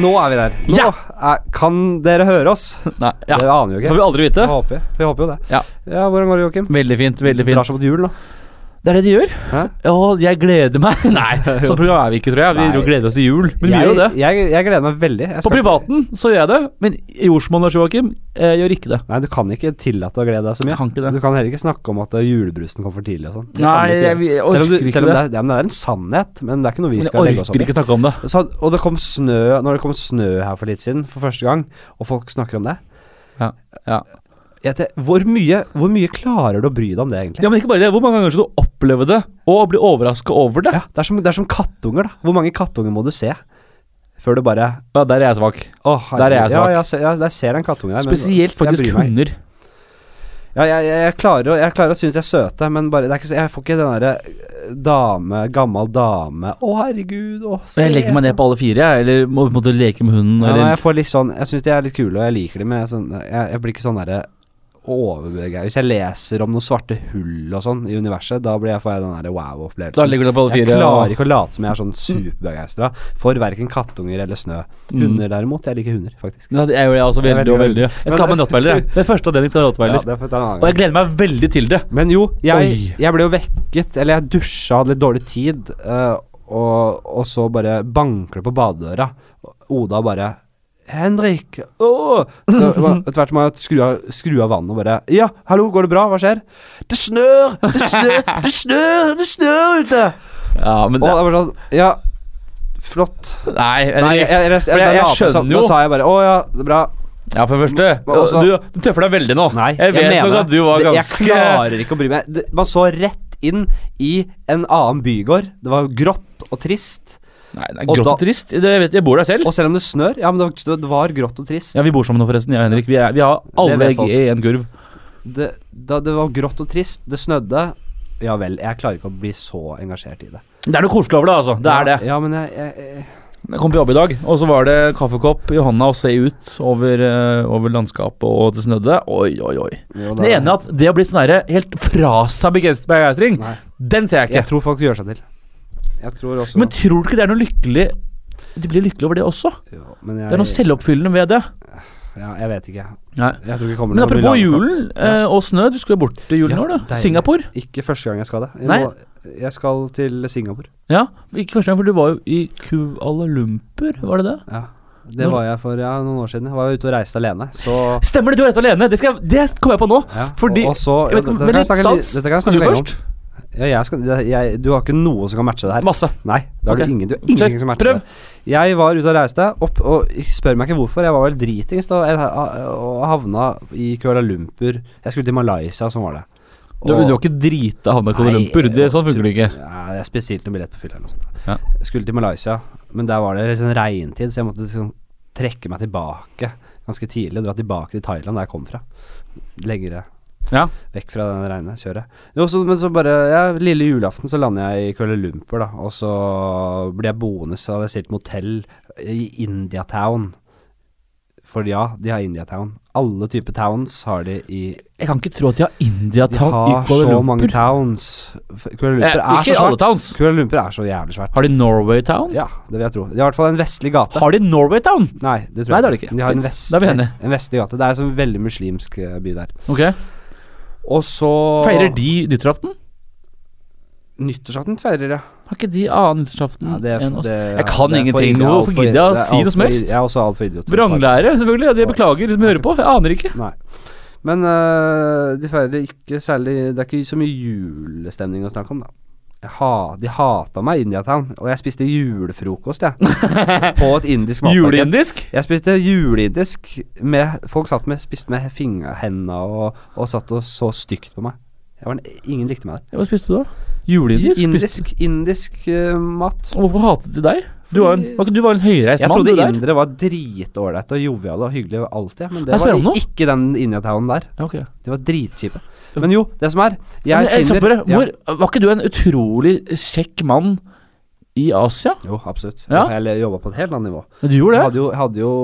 Ja! Nå er vi der. Nå Ja! er, kan dere høre oss? Nei, ja. Det aner vi jo ikke. får vi aldri vite. Vi håper, vi håper jo det. Ja. Hvordan går det, Joakim? Veldig fint. veldig Drar fint seg mot jul nå. Det er det de gjør. Hæ? Ja, jeg gleder meg. Nei, sånn program er vi ikke, tror jeg. Vi Nei. gleder oss til jul. Men vi jeg, gjør jo det. Jeg, jeg gleder meg veldig. På privaten så gjør jeg det, men i Lars Joakim eh, gjør ikke det. Nei, du kan ikke tillate å glede deg så mye. Kan ikke det. Du kan heller ikke snakke om at eh, julebrusen kom for tidlig og sånn. Nei, jeg, jeg, orker selv om, du, selv om det. det, er, det er en sannhet, men det er ikke noe vi skal legge oss opp orker ikke snakke om det. Så, og det kom snø Når det kom snø her for litt siden, for første gang, og folk snakker om det Ja, ja. Jeg te- hvor, mye, hvor mye klarer du å bry deg om det, egentlig? Ja, men ikke bare det. Hvor mange ganger skal du oppleve det og bli overraska over det? Ja, det, er som, det er som kattunger, da. Hvor mange kattunger må du se før du bare Ja, der er jeg svak. Åh, Der er jeg svak. Ja, jeg ser, ja, jeg ser en kattunge der. Spesielt men, faktisk hunder. Ja, jeg, jeg, jeg klarer jeg klarer å synes de er søte, men bare, det er ikke, jeg får ikke den derre eh, dame, gammel dame Å, herregud, å, se Jeg legger meg ned på alle fire, jeg. Eller må på en måte leke med hunden. Ja, eller jeg får litt sånn Jeg syns de er litt kule, og jeg liker dem, men jeg, sånn, jeg, jeg blir ikke sånn derre overbegeistret. Hvis jeg leser om noen svarte hull og sånn i universet, da blir jeg, får jeg den wow-opplevelsen. Da legger du på alle Jeg klarer ikke å late som jeg er sånn superbegeistra for verken kattunger eller snø. Mm. Hunder derimot, jeg liker hunder, faktisk. Ja, det er jo jeg også veldig og veldig. Jeg skal ha med rottweiler. jeg. Det er første avdeling skal ha Ja, rottweiler. det en Og jeg gleder meg veldig til det. Men jo, jeg, jeg ble jo vekket, eller jeg dusja, hadde litt dårlig tid, uh, og, og så bare banker det på badedøra. Oda bare Henrik! Åh! Så etter hvert må jeg skru av, skru av vannet og bare Ja, hallo, går det bra? Hva skjer? Det snør! Det snør! Det snør! Det snør ute! Ja, men Og det, var sånn Ja, flott. Nei, jeg, Nei, jeg, jeg, jeg, jeg- skjønner jo- Da sa jeg bare Å ja, det er bra. Ja, for det første også, du, du tøffer deg veldig nå. Nei, jeg vet nok at du var ganske Jeg klarer ikke å bry meg. Det, man så rett inn i en annen bygård. Det var grått og trist. Nei, det er Og grått da- og trist. Det, jeg, vet, jeg bor der selv. Og selv om det snør Ja, men det var, det var grått og trist. Ja, Vi bor sammen nå, forresten. Jeg og Henrik. Vi, er, vi har alle egg i én kurv. Det, da det var grått og trist, det snødde Ja vel, jeg klarer ikke å bli så engasjert i det. Det er noe koselig over det, altså. Det er det. Ja, men jeg, jeg, jeg Jeg kom på jobb i dag, og så var det kaffekopp i hånda og se ut over, eh, over landskapet, og det snødde. Oi, oi, oi. jo, det, Det ene er at det å bli sånn her helt fra seg begeist- begeistring, den ser jeg ikke. Jeg tror folk gjør seg til. Jeg tror også Men tror du ikke det er noe lykkelig De blir lykkelige over det også? jo, men jeg, Det er noe selvoppfyllende ved det. Ja, jeg vet ikke. Nei. Jeg tror ikke kommer Men apropos julen eh, og snø, du skal jo bort til julen Ja, nå, du. Singapore. Ikke første gang jeg skal det. Jeg, må, jeg skal til Singapore. Ja, ikke første gang, for du var jo i Kuala Lumpur, var det det? Ja. Det var jeg for ja, noen år siden. Jeg var ute og reiste alene, så Stemmer det, du er reist alene! Det, jeg- det kommer jeg på nå. ja. Fordi- og, og så ja, dette kan jeg snakke. Dette kan jeg snakke lenge om. Ja, jeg skal, jeg, du har ikke noe som kan matche det her. Masse. Nei, det har okay. du ingen, du har ingenting som matcher Prøv. det. Jeg var ute og reiste, opp, og spør meg ikke hvorfor. Jeg var vel dritings da og havna i Kuala Lumpur. Jeg skulle til Malaysia, sånn var det. Du, du var ikke drita havna i Kuala Lumpur. Det, sånn funker det ikke. Ja, jeg spesielt noen billett på fylla eller noe sånt. Ja. Jeg skulle til Malaysia, men der var det liksom regntid, så jeg måtte liksom trekke meg tilbake ganske tidlig og dra tilbake til Thailand, der jeg kom fra. Lenger Ja. vekk fra den regnet, kjøre. Også, men så bare ja, Lille julaften så lander jeg i Kuala Lumpur, da. Og så blir jeg boende, så hadde jeg stilt motell i Indiatown. For ja, de har Indiatown. Alle typer towns har de i Jeg kan ikke tro at de har India De Lumpur. De har så mange towns. Kuala Eh, Lumpur er ikke så towns. Kuala Lumpur er så jævlig svært. Har de Norway Town? Ja, det vil jeg tro. De har i hvert fall en vestlig gate. Har de Norway Town? Nei, det tror jeg Nei, det har de ikke. De har en, Fint. vest, Da er vi enige. en vestlig gate. Det er en sånn veldig muslimsk eh, by der. Ok Og så Feirer de nyttårsaften? Nyttårsaften feirer, ja. Har ikke de annen nyttårsaften ja det, enn oss? Jeg kan ingenting. nå. Hvorfor gidder jeg å si noe som helst? Jeg er også altfor idiot. Vranglære, selvfølgelig. Det beklager de som hører på. Jeg aner ikke. Nei. Men uh, de feirer ikke særlig Det er ikke så mye julestemning å snakke om, da. Ha, de hata meg i Indiatown, og jeg spiste julefrokost, jeg. på et indisk matmarked. Juleindisk? Jeg spiste juleindisk med Folk satt med, spiste med fingerhendene og, og satt og så stygt på meg. Jeg var, ingen likte meg der. Hva spiste du da? Juleindisk? Indisk, indisk uh, mat. Og hvorfor hatet de deg? Du var en, du var en høyreist Jeg trodde indere var dritålreite og joviale og hyggelige alltid, men det var ikke den Indiatown der. Okay. De var dritkjipe. Men jo, det som er Jeg jeg finner bare, hvor, Var ikke du en utrolig kjekk mann i Asia? Jo, absolutt. Ja. Jeg jobba på et helt annet nivå. Men du gjorde det? hadde jo, hadde jo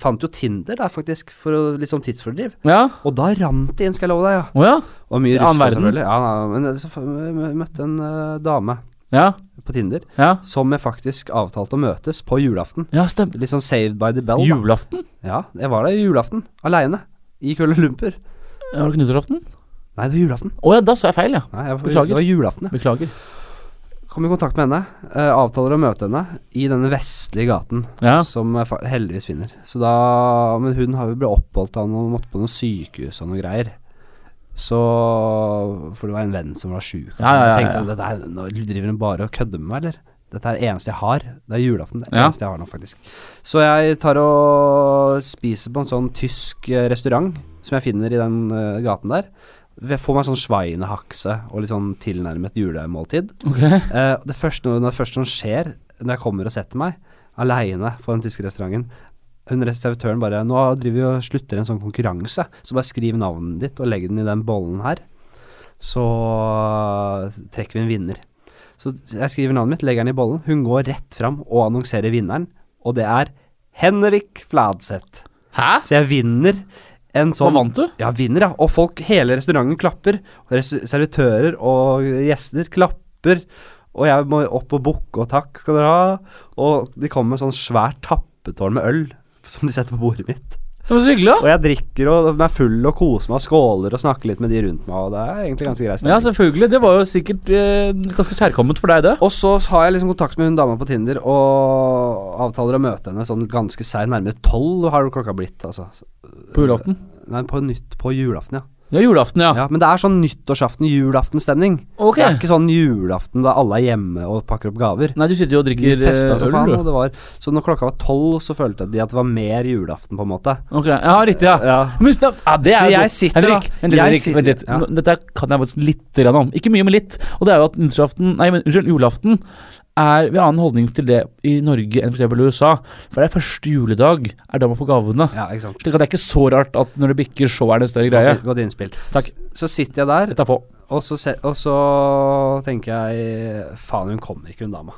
Fant jo Tinder der, faktisk, for å, litt sånn tidsfordriv. Ja? Og da rant det inn, skal jeg love deg, ja. Oh, ja? Og mye rusk, selvfølgelig. Ja, men så møtte en uh, dame Ja, på Tinder, ja. som jeg faktisk avtalte å møtes på julaften. Ja, stemmer. Litt sånn saved by the bell. Da. Julaften? Ja, jeg var der julaften, aleine. I Kuala Lumpur. Var det nyttårsaften? Nei, det var julaften. Å ja, da sa jeg feil, ja. Nei, jeg Beklager. Det var julaften, ja. Beklager. Kom i kontakt med henne. Uh, avtaler å møte henne i denne vestlige gaten, Ja. som jeg heldigvis finner. Så da Men hun har jo blitt oppholdt av noe, måtte på noe sykehus og noe greier. Så For det var en venn som var sjuk. Ja, ja, ja, Jeg ja. tenkte nå driver hun bare og kødder med meg, eller? Dette er det eneste jeg har. Det er julaften. Det er det eneste jeg har nå, faktisk. Så jeg tar og spiser på en sånn tysk eh, restaurant som jeg finner i den uh, gaten der. Jeg får meg sånn sveinehakse og litt sånn tilnærmet julemåltid. Okay. Uh, det, første, det første som skjer når jeg kommer og setter meg aleine på den tyske restauranten Hun servitøren bare 'Nå driver vi og slutter en sånn konkurranse, så bare skriv navnet ditt og legg den i den bollen her.' Så trekker vi en vinner. Så jeg skriver navnet mitt, legger den i bollen. Hun går rett fram og annonserer vinneren, og det er Henrik Fladseth. Hæ? Så jeg vinner en Hva sånn vant du? ja, vinner, ja. Og folk, hele restauranten klapper. Og servitører og gjester klapper. Og jeg må opp og bukke og takk skal dere ha. Og de kommer med sånn svært tappetårn med øl som de setter på bordet mitt. Det var så hyggelig, Og jeg drikker og er full og koser meg og skåler og snakker litt med de rundt meg, og det er egentlig ganske greit. Ja, selvfølgelig. Det var jo sikkert eh, ganske kjærkomment for deg, det. Og så har jeg liksom kontakt med hun dama på Tinder og avtaler å møte henne sånn ganske seint, nærmere tolv har klokka blitt, altså. På julaften. Nei, på nytt på julaften, ja. Ja, julaften, ja. Ja, men det er sånn nyttårsaften, julaften-stemning. Okay. Det er ikke sånn julaften da alle er hjemme og pakker opp gaver. Nei, du sitter jo og drikker festa så som øl, du. det var Så når klokka var tolv, så følte de at det var mer julaften, på en måte. Ok, ja, riktig, ja. Ja. Men, ja, det Så er så jeg sitter da- Henrik, jeg Henrik, sitter- vent litt. ja. Dette kan jeg faktisk litt om. Ikke mye, men litt. Og det er jo at nyttårsaften Nei, men unnskyld, julaften er Vi har en holdning til det i Norge enn f.eks. i USA. For det er første juledag er da man får gavene. Ja, ikke sant. Slik at det er ikke så rart at når det bikker, så er det en større greie. Godt, godt innspill. Takk. Så sitter jeg der, er og så, og så tenker jeg Faen, hun kommer ikke, hun dama.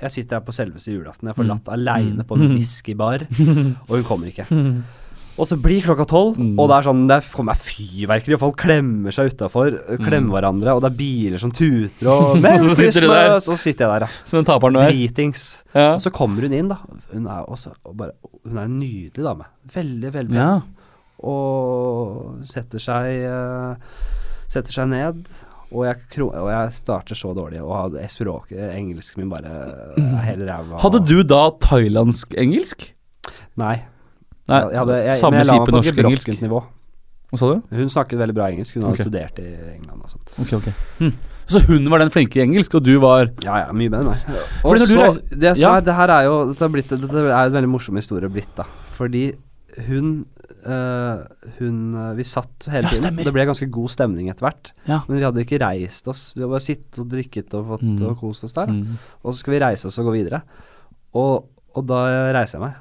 Jeg- sitter her på selveste julaften. Jeg er forlatt aleine på en Mm. whiskybar, og hun kommer ikke. Og så blir klokka tolv, Mm. og det er sånn Det kommer fyrverkeri, og folk klemmer seg utafor. Klemmer hverandre, og det er biler som tuter, og Og så sitter du der. Så sitter jeg der, ja. Som en taper nå. Dritings. Ja. Og så kommer hun inn, da. Hun er også og bare, Hun er en nydelig dame. Veldig, veldig pen. ja. Og setter seg uh, Setter seg ned. Og jeg, og jeg starter så dårlig, og hadde språket, engelsken min bare helt ræva. Hadde du da thailandsk-engelsk? Nei. Nei, jeg hadde, jeg, samme jeg kjipe norsk-engelsk. nivå. Hva sa du? Hun snakket veldig bra engelsk. Hun hadde studert i England og sånt. Okay, okay. Hm. Så hun var den flinke i engelsk, og du var Ja, ja, mye bedre enn meg. Og Fordi når du så, reis- det som Ja. er, det her er jo Dette er, blitt, dette er en veldig morsom historie blitt, da. Fordi hun eh, Hun eh, Vi satt hele Ja, tiden. Det ble ganske god stemning etter hvert. Ja. Men vi hadde ikke reist oss. Vi hadde bare sittet og drikket og fått Mm. og kost oss der. mm. Og så skal vi reise oss og gå videre. Og, og da reiser jeg meg,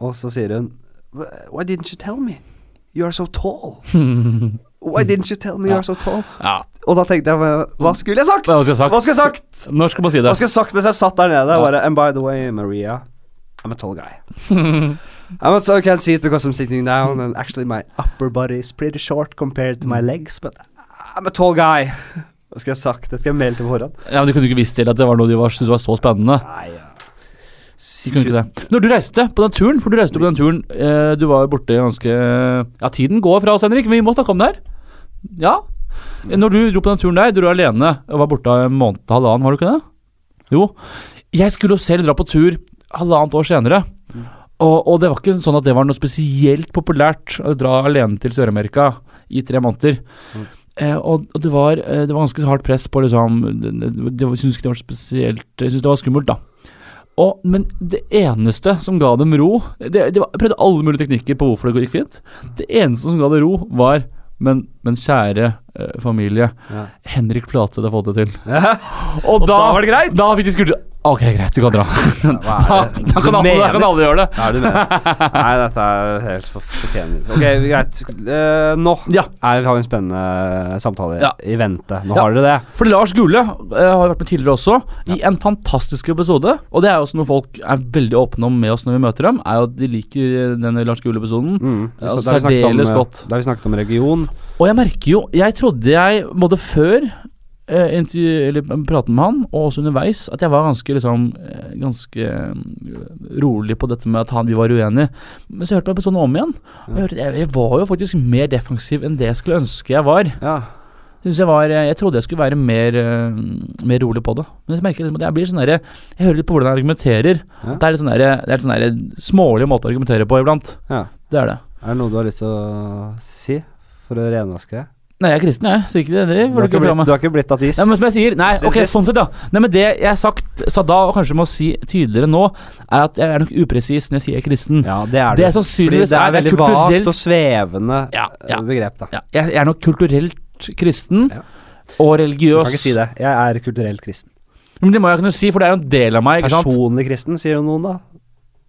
og så sier hun Why didn't you tell me? You are so tall. Why didn't you tell me you are so tall? Ja, Og da tenkte jeg Hva skulle jeg sagt? hva skulle jeg sagt? Hva skulle jeg sagt? Når skal man si det? Hva skulle jeg sagt mens jeg satt der nede? Ja. Bare, And by the way, Maria, I'm a tall guy. I'm not, so I can't see it because I'm sitting down, and actually my upper body is pretty short compared to my Mm. legs, but I'm a tall guy. Hva skulle jeg sagt? Det skal jeg melde til på forhånd. Ja, men Du kunne ikke visst til at det var noe de var- syntes var så spennende. Nei, ja. Kunne ikke det. Når du reiste på den turen, for du reiste på den turen eh, Du var borte ganske Ja, tiden går fra oss, Henrik, men vi må snakke om det her. Ja. Når du dro på den turen der, du var alene og var borte en måned og halvannen, var du ikke det? Jo. Jeg skulle jo selv dra på tur halvannet år senere. Og, og det var ikke sånn at det var noe spesielt populært å dra alene til Sør-Amerika i tre måneder. Mm. Eh, og, og det var, eh, det var ganske hardt press på liksom det syntes ikke det var spesielt Jeg syntes det var skummelt, da. Og, men det eneste som ga dem ro det, Jeg prøvde alle mulige teknikker på hvorfor det gikk fint. Det eneste som ga det ro, var Men, men kjære eh, familie, Ja. Henrik Platseth har fått det til. Og, da var det greit? Da fikk de skuldre Ok, greit, du kan dra. Hva Da, er det da, kan alle, da mener? kan alle gjøre det. Er du mener? Nei, dette er helt for sjokkerende. Ok, greit. Eh, nå Ja, er, har vi en spennende samtale Ja. i vente. Nå Ja. har dere det. for Lars Gule eh, har vært med tidligere også, i en fantastisk episode. Og det er jo også noe folk er veldig åpne om med oss når vi møter dem, er jo at de liker denne Lars Gule-episoden. Mm. Ja, særdeles eh, godt. Da har vi snakket om region. Og jeg merker jo Jeg trodde jeg både før eh, eller praten med han, og også underveis, at jeg var ganske liksom eh, Ganske eh, rolig på dette med at han, vi var uenige. Men så hørte jeg episoden om igjen. Og jeg, hørte, jeg, jeg var jo faktisk mer defensiv enn det jeg skulle ønske jeg var. Ja. Jeg, var eh, jeg trodde jeg skulle være mer, mer rolig på det. Men jeg merker liksom at jeg blir sånn der, Jeg hører litt på hvordan jeg argumenterer. Ja. Det er litt sånn der, Det er litt sånn der smålig måte å argumentere på iblant. ja. Det er det. Er det noe du har lyst til å si for å renvaske det? Nei, jeg er kristen, jeg. Så ikke det, det Du får har du ikke blitt, du har ikke blitt ateist? Nei, men som jeg sier Nei, ok, sånn sett, ja. Nei, men det jeg sagt sa da, og kanskje må si tydeligere nå, er at jeg er nok upresis når jeg sier kristen. Ja, det er Det du. er sannsynligvis Fordi det er er veldig vagt og svevende Ja, ja. begrep, da. Ja, jeg, jeg er nok kulturelt kristen Ja. og Du kan ikke si det. Jeg er kulturelt kristen. Men det må jeg kunne si, for det er jo en del av meg. Personlig kristen, sier jo noen, da.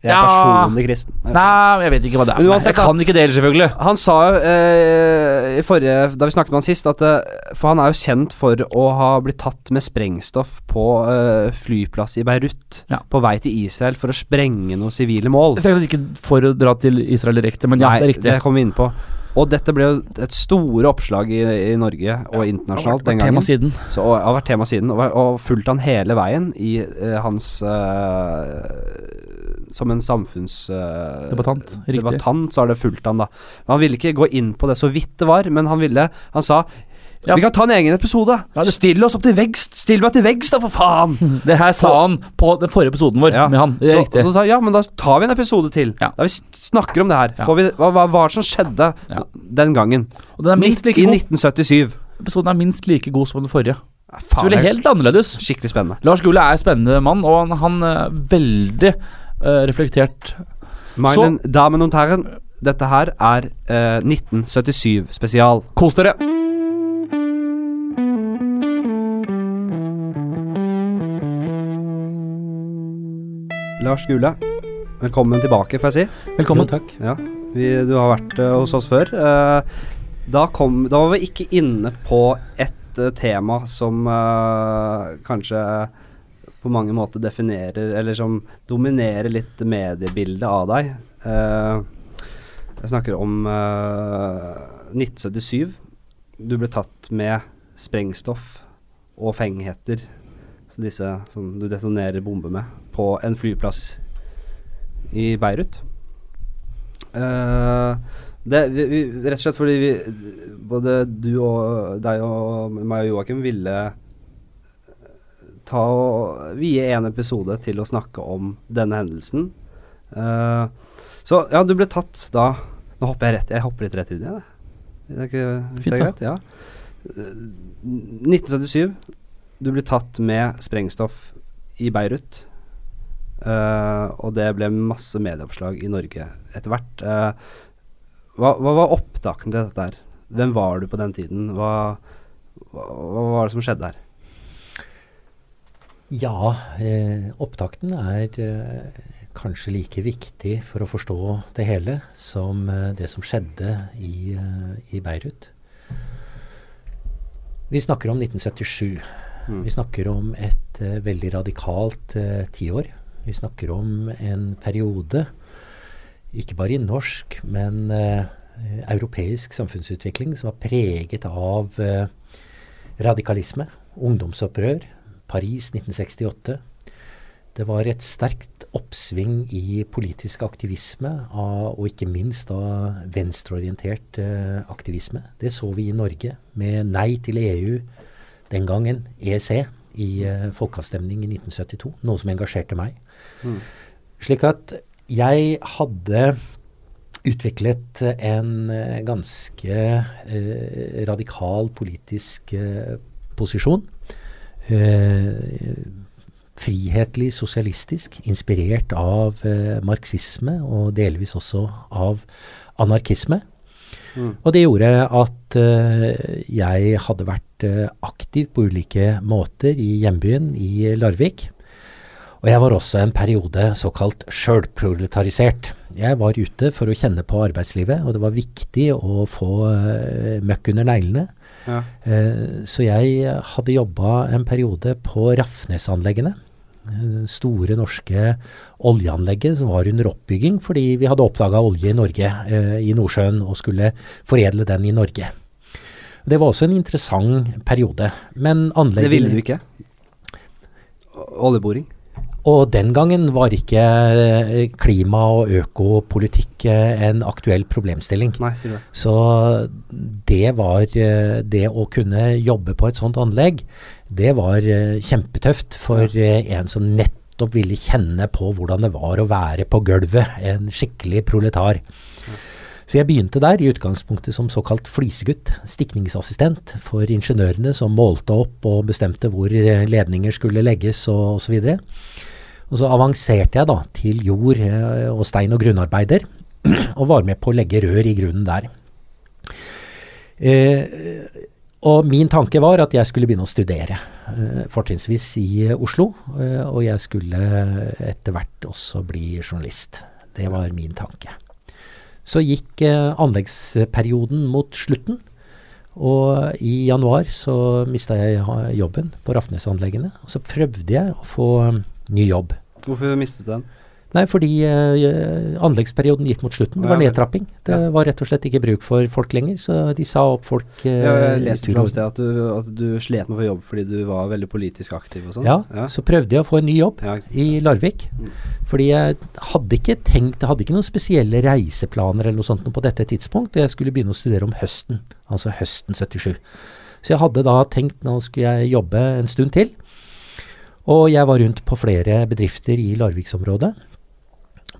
Jeg er Ja. personlig kristen. Nei, jeg vet ikke hva det er. Uansett, Jeg kan ikke dele, selvfølgelig. Han sa jo eh, i forrige Da vi snakket med han sist, at eh, For han er jo kjent for å ha blitt tatt med sprengstoff på eh, flyplass i Beirut. Ja. På vei til Israel for å sprenge noen sivile mål. Strengt ikke for å dra til Israel direkte, men ja, Nei, det er riktig. det kommer vi inn på. Og dette ble jo et store oppslag i, i Norge og internasjonalt den Tema gangen. siden. Så og, har vært tema siden, og, og fulgt han hele veien i eh, hans eh, Som en samfunnsdebattant, uh, Debattant, så har det fulgt han, da. Men han ville ikke gå inn på det så vidt det var, men han ville Han sa Ja. Vi kan ta en egen episode. Ja, det- Still oss opp til vegst! Still meg til vegst, da, for faen! Det her sa han på den forrige episoden vår Ja. med han. Det er så, riktig. så sa ja, men da tar vi en episode til. Ja. Da vi snakker om det her. Vi, hva, hva hva som skjedde den gangen? Og den minst like I 1977. Episoden er minst like god som den forrige. Så faen, veldig det blir helt annerledes. skikkelig spennende. Lars Gule er en spennende mann, og han, han er veldig eh, reflektert. Så Damen und Herren, dette her er eh, 1977 spesial. Kos dere. Lars Gule, velkommen tilbake, får jeg si. Velkommen. takk. Ja, vi, du har vært uh, hos oss før. Uh, da, kom, da var vi ikke inne på et uh, tema som eh, kanskje på mange måter definerer, eller som dominerer litt mediebildet av deg. Eh, jeg snakker om eh, 1977. Du ble tatt med sprengstoff og fengheter, så disse som du detonerer bombe med, på en flyplass i Beirut. Eh, det, vi, vi, rett og slett fordi vi Både du og deg og meg og Joakim ville ta og vie en episode til å snakke om denne hendelsen. Uh, så ja, du ble tatt da Nå hopper jeg rett Jeg hopper litt rett inn i det. Det er ikke, hvis det er greit? Ja. Uh, 1977. Du ble tatt med sprengstoff i Beirut. Uh, og det ble masse medieoppslag i Norge etter hvert. Eh, hva, hva var opptakene til dette her? Hvem var du på den tiden? Hva, hva, hva var det som skjedde her? Ja, eh, opptakten er eh, kanskje like viktig for å forstå det hele som eh, det som skjedde i, eh, i Beirut. Vi snakker om 1977. Mm. Vi snakker om et eh, veldig radikalt eh, tiår. Vi snakker om en periode, ikke bare i norsk, men europeisk samfunnsutvikling som var preget av radikalisme, ungdomsopprør, Paris 1968. Det var et sterkt oppsving i politisk aktivisme, av, og ikke minst av venstreorientert eh, aktivisme. Det så vi i Norge med nei til EU den gangen, EEC, i eh, folkeavstemning i 1972. Noe som engasjerte meg. Mm. Slik at jeg hadde utviklet en eh, ganske eh, radikal politisk posisjon. Eh, frihetlig sosialistisk, inspirert av eh, marxisme og delvis også av anarkisme. Mm. Og det gjorde at eh, jeg hadde vært eh, aktiv på ulike måter i hjembyen i Larvik. Og jeg var også en periode såkalt sjølproletarisert. Jeg var ute for å kjenne på arbeidslivet, og det var viktig å få eh, møkk under neglene. Ja. Eh, så jeg hadde jobba en periode på Rafnesanleggene. Det Store norske oljeanlegget som var under oppbygging fordi vi hadde oppdaga olje i Norge, eh, i Nordsjøen, og skulle foredle den i Norge. Det var også en interessant periode. Men Det ville du ikke? Oljeboring? Og den gangen var ikke eh, klima- og økopolitikk eh, en aktuell problemstilling. Nei, det. Så det var eh, Det å kunne jobbe på et sånt anlegg, det var kjempetøft for ja. en som nettopp ville kjenne på hvordan det var å være på gulvet. En skikkelig proletar. Så jeg begynte der, i utgangspunktet som såkalt flisegutt, stikningsassistent for ingeniørene som målte opp og bestemte hvor ledninger skulle legges og osv. Og så avanserte jeg da til jord- eh, og stein- og grunnarbeider, og var med på å legge rør i grunnen der. Eh, og min tanke var at jeg skulle begynne å studere, eh, fortrinnsvis i Oslo. Eh, og jeg skulle etter hvert også bli journalist. Det var min tanke. Så gikk eh, anleggsperioden mot slutten. Og i januar så mista jeg jobben på Rafnesanleggene. Og så prøvde jeg å få ny jobb. Hvorfor mistet du den? Nei, fordi uh, anleggsperioden gikk mot slutten. Det var nedtrapping. Det Ja. var rett og slett ikke bruk for folk lenger, så de sa opp folk. eh, Jeg leste et sted at du, at du slet med å få jobb fordi du var veldig politisk aktiv og sånn. Ja, ja. så prøvde jeg å få en ny jobb Ja, i Larvik. Mm. Fordi jeg hadde ikke tenkt, jeg hadde ikke noen spesielle reiseplaner eller noe sånt på dette tidspunkt, og jeg skulle begynne å studere om høsten, altså høsten 77. Så jeg hadde da tenkt nå skulle jeg jobbe en stund til. Og jeg var rundt på flere bedrifter i Larviksområdet.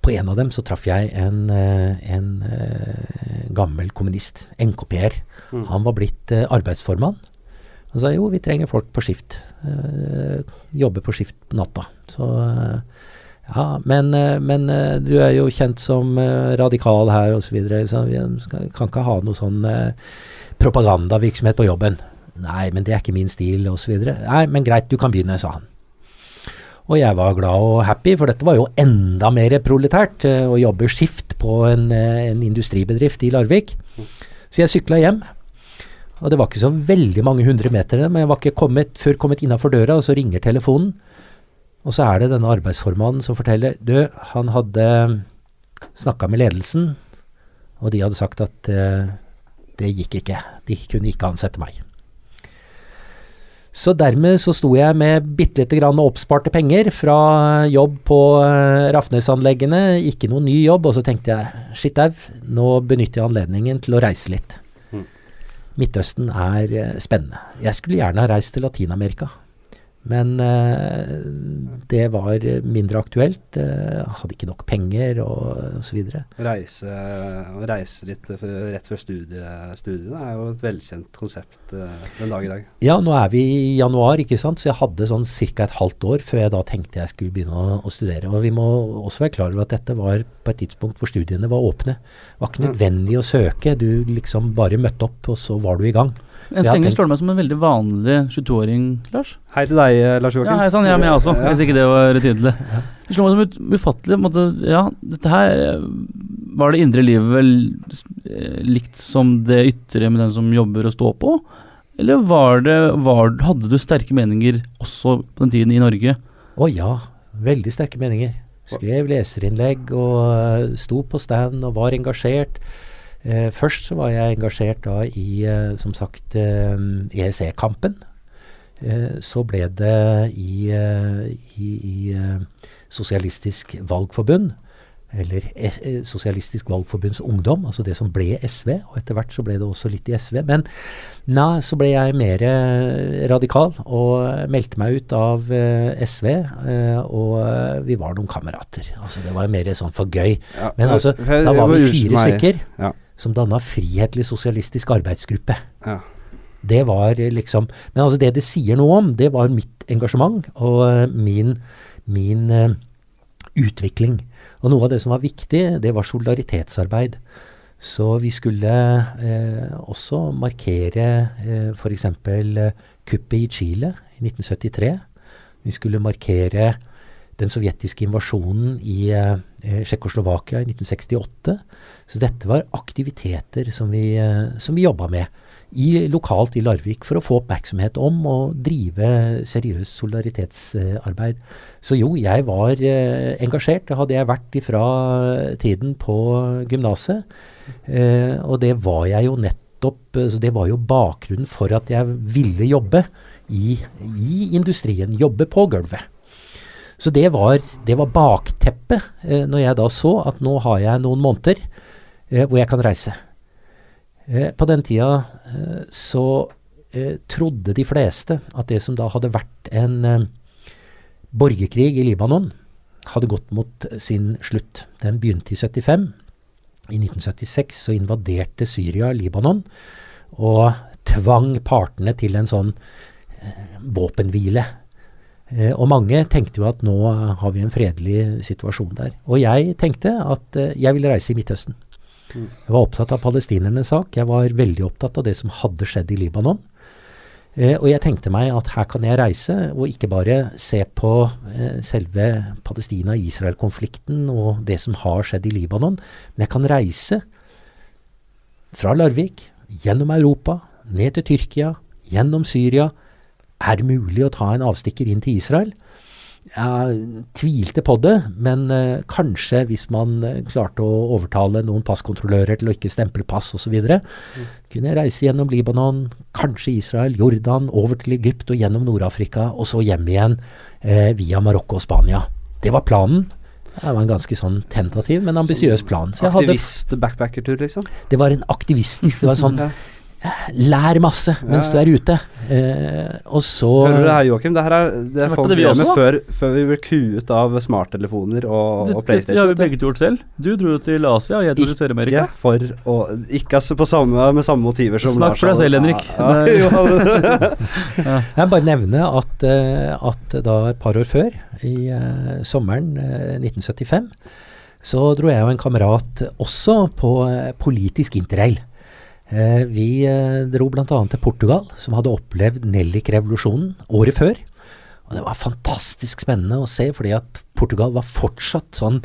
På en av dem så traff jeg en, eh, en eh, gammel kommunist, NKP-er. Mm. Han var blitt eh, arbeidsformann. Han sa jo, vi trenger folk på skift. Jobbe på skift på natta. Så ja, men, men du er jo kjent som radikal her osv., så, videre, så vi kan ikke ha noe sånn propagandavirksomhet på jobben. Nei, men det er ikke min stil osv. Nei, men greit, du kan begynne, sa han. Og jeg var glad og happy, for dette var jo enda mer proletært eh, å jobbe skift på en, eh, en industribedrift i Larvik. Så jeg sykla hjem. Og det var ikke så veldig mange hundre meter, men jeg var ikke kommet, før kommet innafor døra, og så ringer telefonen. Og så er det denne arbeidsformannen som forteller Du, han hadde snakka med ledelsen, og de hadde sagt at uh, det gikk ikke. De kunne ikke ansette meg. Så dermed så sto jeg med bitte lite grann oppsparte penger fra jobb på Rafnes-anleggene. ikke noen ny jobb, og så tenkte jeg skittau, nå benytter jeg anledningen til å reise litt. Mm. Midtøsten er eh, spennende. Jeg skulle gjerne ha reist til Latin-Amerika, men eh, det var mindre aktuelt. Eh, hadde ikke nok penger og osv. Reise, reise litt rett før studiet, studiene er jo et velkjent konsept eh, den dag i dag. Ja, nå er vi i januar, ikke sant, så jeg hadde sånn ca. et halvt år før jeg da tenkte jeg skulle begynne å, å studere. Og vi må også være klar over at dette var på et tidspunkt hvor studiene var åpne. Det var ikke Mm. nødvendig å søke, du liksom bare møtte opp, og så var du i gang. En Ja, slenger slår det meg som en veldig vanlig 22-åring, Lars. Hei til deg, eh, Lars Joakim. Ja, hei sann, ja, meg også, Ja. hvis ikke det var tydelig. Det slår meg som ut, ufattelig på måte, Ja, dette her eh, Var det indre livet vel eh, likt som det ytre med den som jobber og står på? Eller var det, var, hadde du sterke meninger også på den tiden i Norge? Å ja, veldig sterke meninger. Skrev leserinnlegg og sto på stand og var engasjert. Eh, først så var jeg engasjert da i, eh, som sagt, eh, EEC-kampen. Eh, så ble det i, eh, i, i eh, Sosialistisk Valgforbund, eller S Sosialistisk Valgforbunds Ungdom, altså det som ble SV, og etter hvert så ble det også litt i SV. Men nei, så ble jeg mer radikal og meldte meg ut av SV, og vi var noen kamerater. Altså det var mer sånn for gøy. Ja, Men altså, da var vi fire stykker Ja. Som danna Frihetlig Sosialistisk Arbeidsgruppe. Ja. Det var eh, liksom Men altså det det sier noe om, det var mitt engasjement og eh, min, min uh, utvikling. Og noe av det som var viktig, det var solidaritetsarbeid. Så vi skulle eh, også markere eh, f.eks. Kuppet i Chile i 1973. Vi skulle markere den sovjetiske invasjonen i eh, eh, i 1968. Så dette var aktiviteter som vi, eh, vi jobba med i, lokalt i Larvik for å få oppmerksomhet om å drive seriøst solidaritetsarbeid. Så jo, jeg var eh, engasjert. Det hadde jeg vært ifra tiden på gymnaset. Eh, og det var jeg jo nettopp eh, så Det var jo bakgrunnen for at jeg ville jobbe i, i industrien. Jobbe på gulvet. Så det var, det var bakteppet eh, når jeg da så at nå har jeg noen måneder eh, hvor jeg kan reise. Eh, på den tida eh, så eh, trodde de fleste at det som da hadde vært en eh, borgerkrig i Libanon, hadde gått mot sin slutt. Den begynte i 75. I 1976 så invaderte Syria Libanon og tvang partene til en sånn eh, våpenhvile. Eh, og mange tenkte jo at nå har vi en fredelig situasjon der. Og jeg tenkte at eh, jeg ville reise i Midtøsten. Jeg var opptatt av palestinernes sak. Jeg var veldig opptatt av det som hadde skjedd i Libanon. Eh, og jeg tenkte meg at her kan jeg reise og ikke bare se på eh, selve Palestina-Israel-konflikten og det som har skjedd i Libanon, men jeg kan reise fra Larvik, gjennom Europa, ned til Tyrkia, gjennom Syria. Er det mulig å ta en avstikker inn til Israel? Jeg tvilte på det, men eh, kanskje hvis man eh, klarte å overtale noen passkontrollører til å ikke stemple pass osv., kunne jeg reise gjennom Libanon, kanskje Israel, Jordan, over til Egypt og gjennom Nord-Afrika, og så hjem igjen eh, via Marokko og Spania. Det var planen. Det var en ganske sånn tentativ, men ambisiøs plan. Så jeg hadde, Aktivist-backpackertur, liksom? det var en aktivistisk Det var sånn Ja. Lær masse mens Ja, du er ute. Eh, og så Hører du det her, Joakim? Det her er det folk det vi med også, før, før vi ble kuet av smarttelefoner og, og PlayStation. det, det har vi begge gjort selv. Du dro til Asia, og jeg dro til Sør-Amerika. Ikke for å Ikke på samme, med samme motiver som Snakk for deg selv, Henrik. Ja, ja, Jeg bare nevne at, eh, at da et par år før, i uh, sommeren uh, 1975, så dro jeg og en kamerat også på uh, politisk interrail. Eh, vi eh, dro bl.a. til Portugal, som hadde opplevd Nellik-revolusjonen året før. Og det var fantastisk spennende å se, fordi at Portugal var fortsatt sånn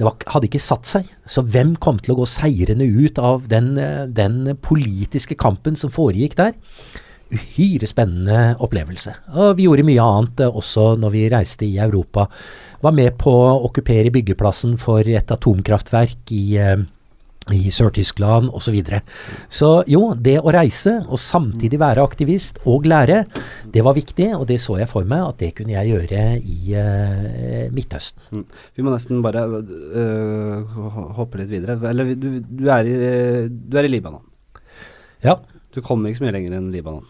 det var, hadde ikke satt seg. Så hvem kom til å gå seirende ut av den, eh, den politiske kampen som foregikk der? Uhyre spennende opplevelse. Og vi gjorde mye annet også når vi reiste i Europa. Var med på å okkupere byggeplassen for et atomkraftverk i, eh, i Sør-Tyskland osv. Så, videre. så jo, det å reise og samtidig være aktivist og lære, det var viktig, og det så jeg for meg at det kunne jeg gjøre i uh, Midtøsten. Mm. Vi må nesten bare uh, hoppe litt videre. Eller du, du, er i, du er i Libanon. Ja, Du kommer ikke så mye lenger enn Libanon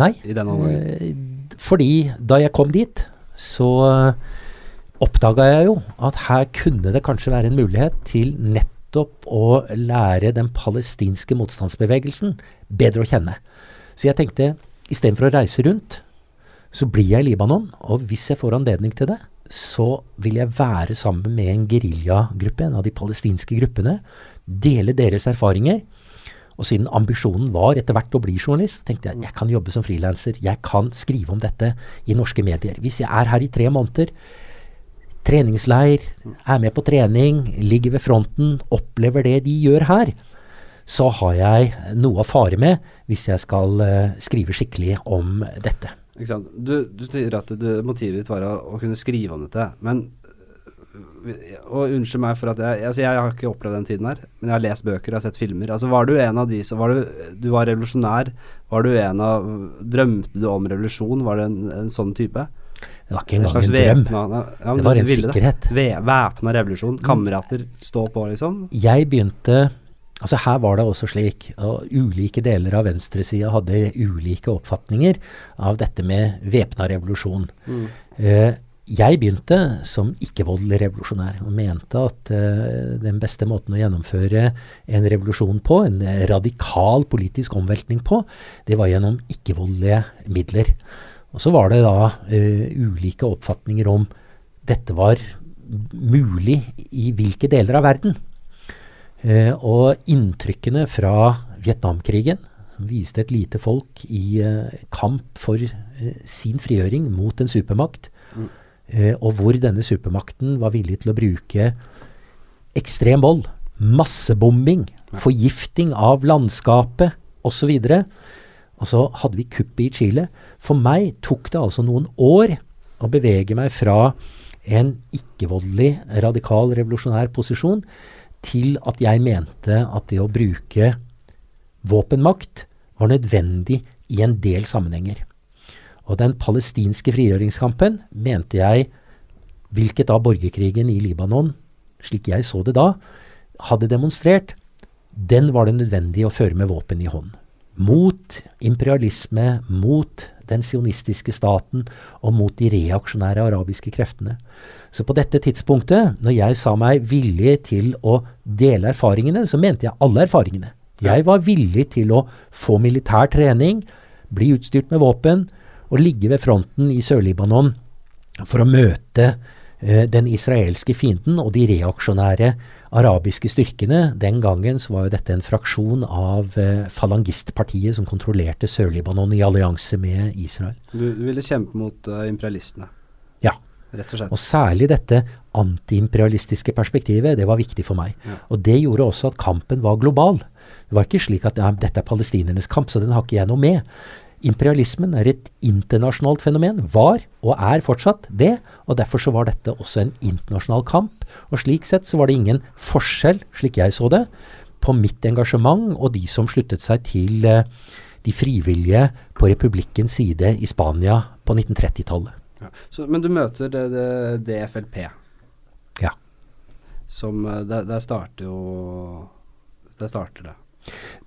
nei. Eh, fordi da jeg kom dit, så oppdaga jeg jo at her kunne det kanskje være en mulighet til nettopp å lære den palestinske motstandsbevegelsen bedre å kjenne. Så jeg tenkte istedenfor å reise rundt, så blir jeg i Libanon, og hvis jeg får anledning til det, så vil jeg være sammen med en geriljagruppe, en av de palestinske gruppene, dele deres erfaringer. Og siden ambisjonen var etter hvert å bli journalist, tenkte jeg jeg kan jobbe som frilanser. Jeg kan skrive om dette i norske medier. Hvis jeg er her i tre måneder, treningsleir, er med på trening, ligger ved fronten, opplever det de gjør her, så har jeg noe å fare med hvis jeg skal eh, skrive skikkelig om dette. Du, du sier at du, motivet ditt var å, å kunne skrive om dette, men og unnskyld meg for at jeg, altså jeg har ikke opplevd den tiden her, men jeg har lest bøker og sett filmer. Altså Var du en av de som var du, du var revolusjonær? Var du en av Drømte du om revolusjon? Var det en, en sånn type? Det var ikke engang en drøm. ja, Det var en sikkerhet. Væpna revolusjon. Kamerater, stå på, liksom. Jeg begynte Altså Her var det også slik, og ulike deler av venstresida hadde ulike oppfatninger av dette med væpna revolusjon. Eh, jeg begynte som ikke-voldelig revolusjonær, og mente at eh, den beste måten å gjennomføre en revolusjon på, en radikal politisk omveltning på, det var gjennom ikke-voldelige midler. Og så var det da uh, ulike oppfatninger om dette var mulig i hvilke deler av verden. Uh, og inntrykkene fra Vietnamkrigen, som viste et lite folk i uh, kamp for sin frigjøring mot en supermakt, eh, og hvor denne supermakten var villig til å bruke ekstrem vold, massebombing, forgifting av landskapet osv. Og så hadde vi kuppet i Chile. For meg tok det altså noen år å bevege meg fra en ikke-voldelig, radikal, revolusjonær posisjon til at jeg mente at det å bruke våpenmakt var nødvendig i en del sammenhenger. Og den palestinske frigjøringskampen mente jeg, hvilket da borgerkrigen i Libanon, slik jeg så det da, hadde demonstrert, den var det nødvendig å føre med våpen i hånd. Mot imperialisme, mot den sionistiske staten og mot de reaksjonære arabiske kreftene. Så på dette tidspunktet, når jeg sa meg villig til å dele erfaringene, så mente jeg alle erfaringene. Jeg var villig til å få militær trening, bli utstyrt med våpen og ligge ved fronten i Sør-Libanon for å møte den israelske fienden og de reaksjonære arabiske styrkene. Den gangen så var dette en fraksjon av eh, falangistpartiet som kontrollerte Sør-Libanon i allianse med Israel. Du, du ville kjempe mot uh, imperialistene, Ja. rett og slett. Og særlig dette antiimperialistiske perspektivet, det var viktig for meg. Ja. Og det gjorde også at kampen var global. Det var ikke slik at ja, dette er palestinernes kamp, så den har ikke jeg noe med. Imperialismen er et internasjonalt fenomen, var og er fortsatt det, og derfor så var dette også en internasjonal kamp. Og slik sett så var det ingen forskjell, slik jeg så det, på mitt engasjement og de som sluttet seg til eh, de frivillige på republikkens side i Spania på 1930-tallet. Ja. Men du møter DFLP, Ja. som eh, der, der starter jo Der starter det.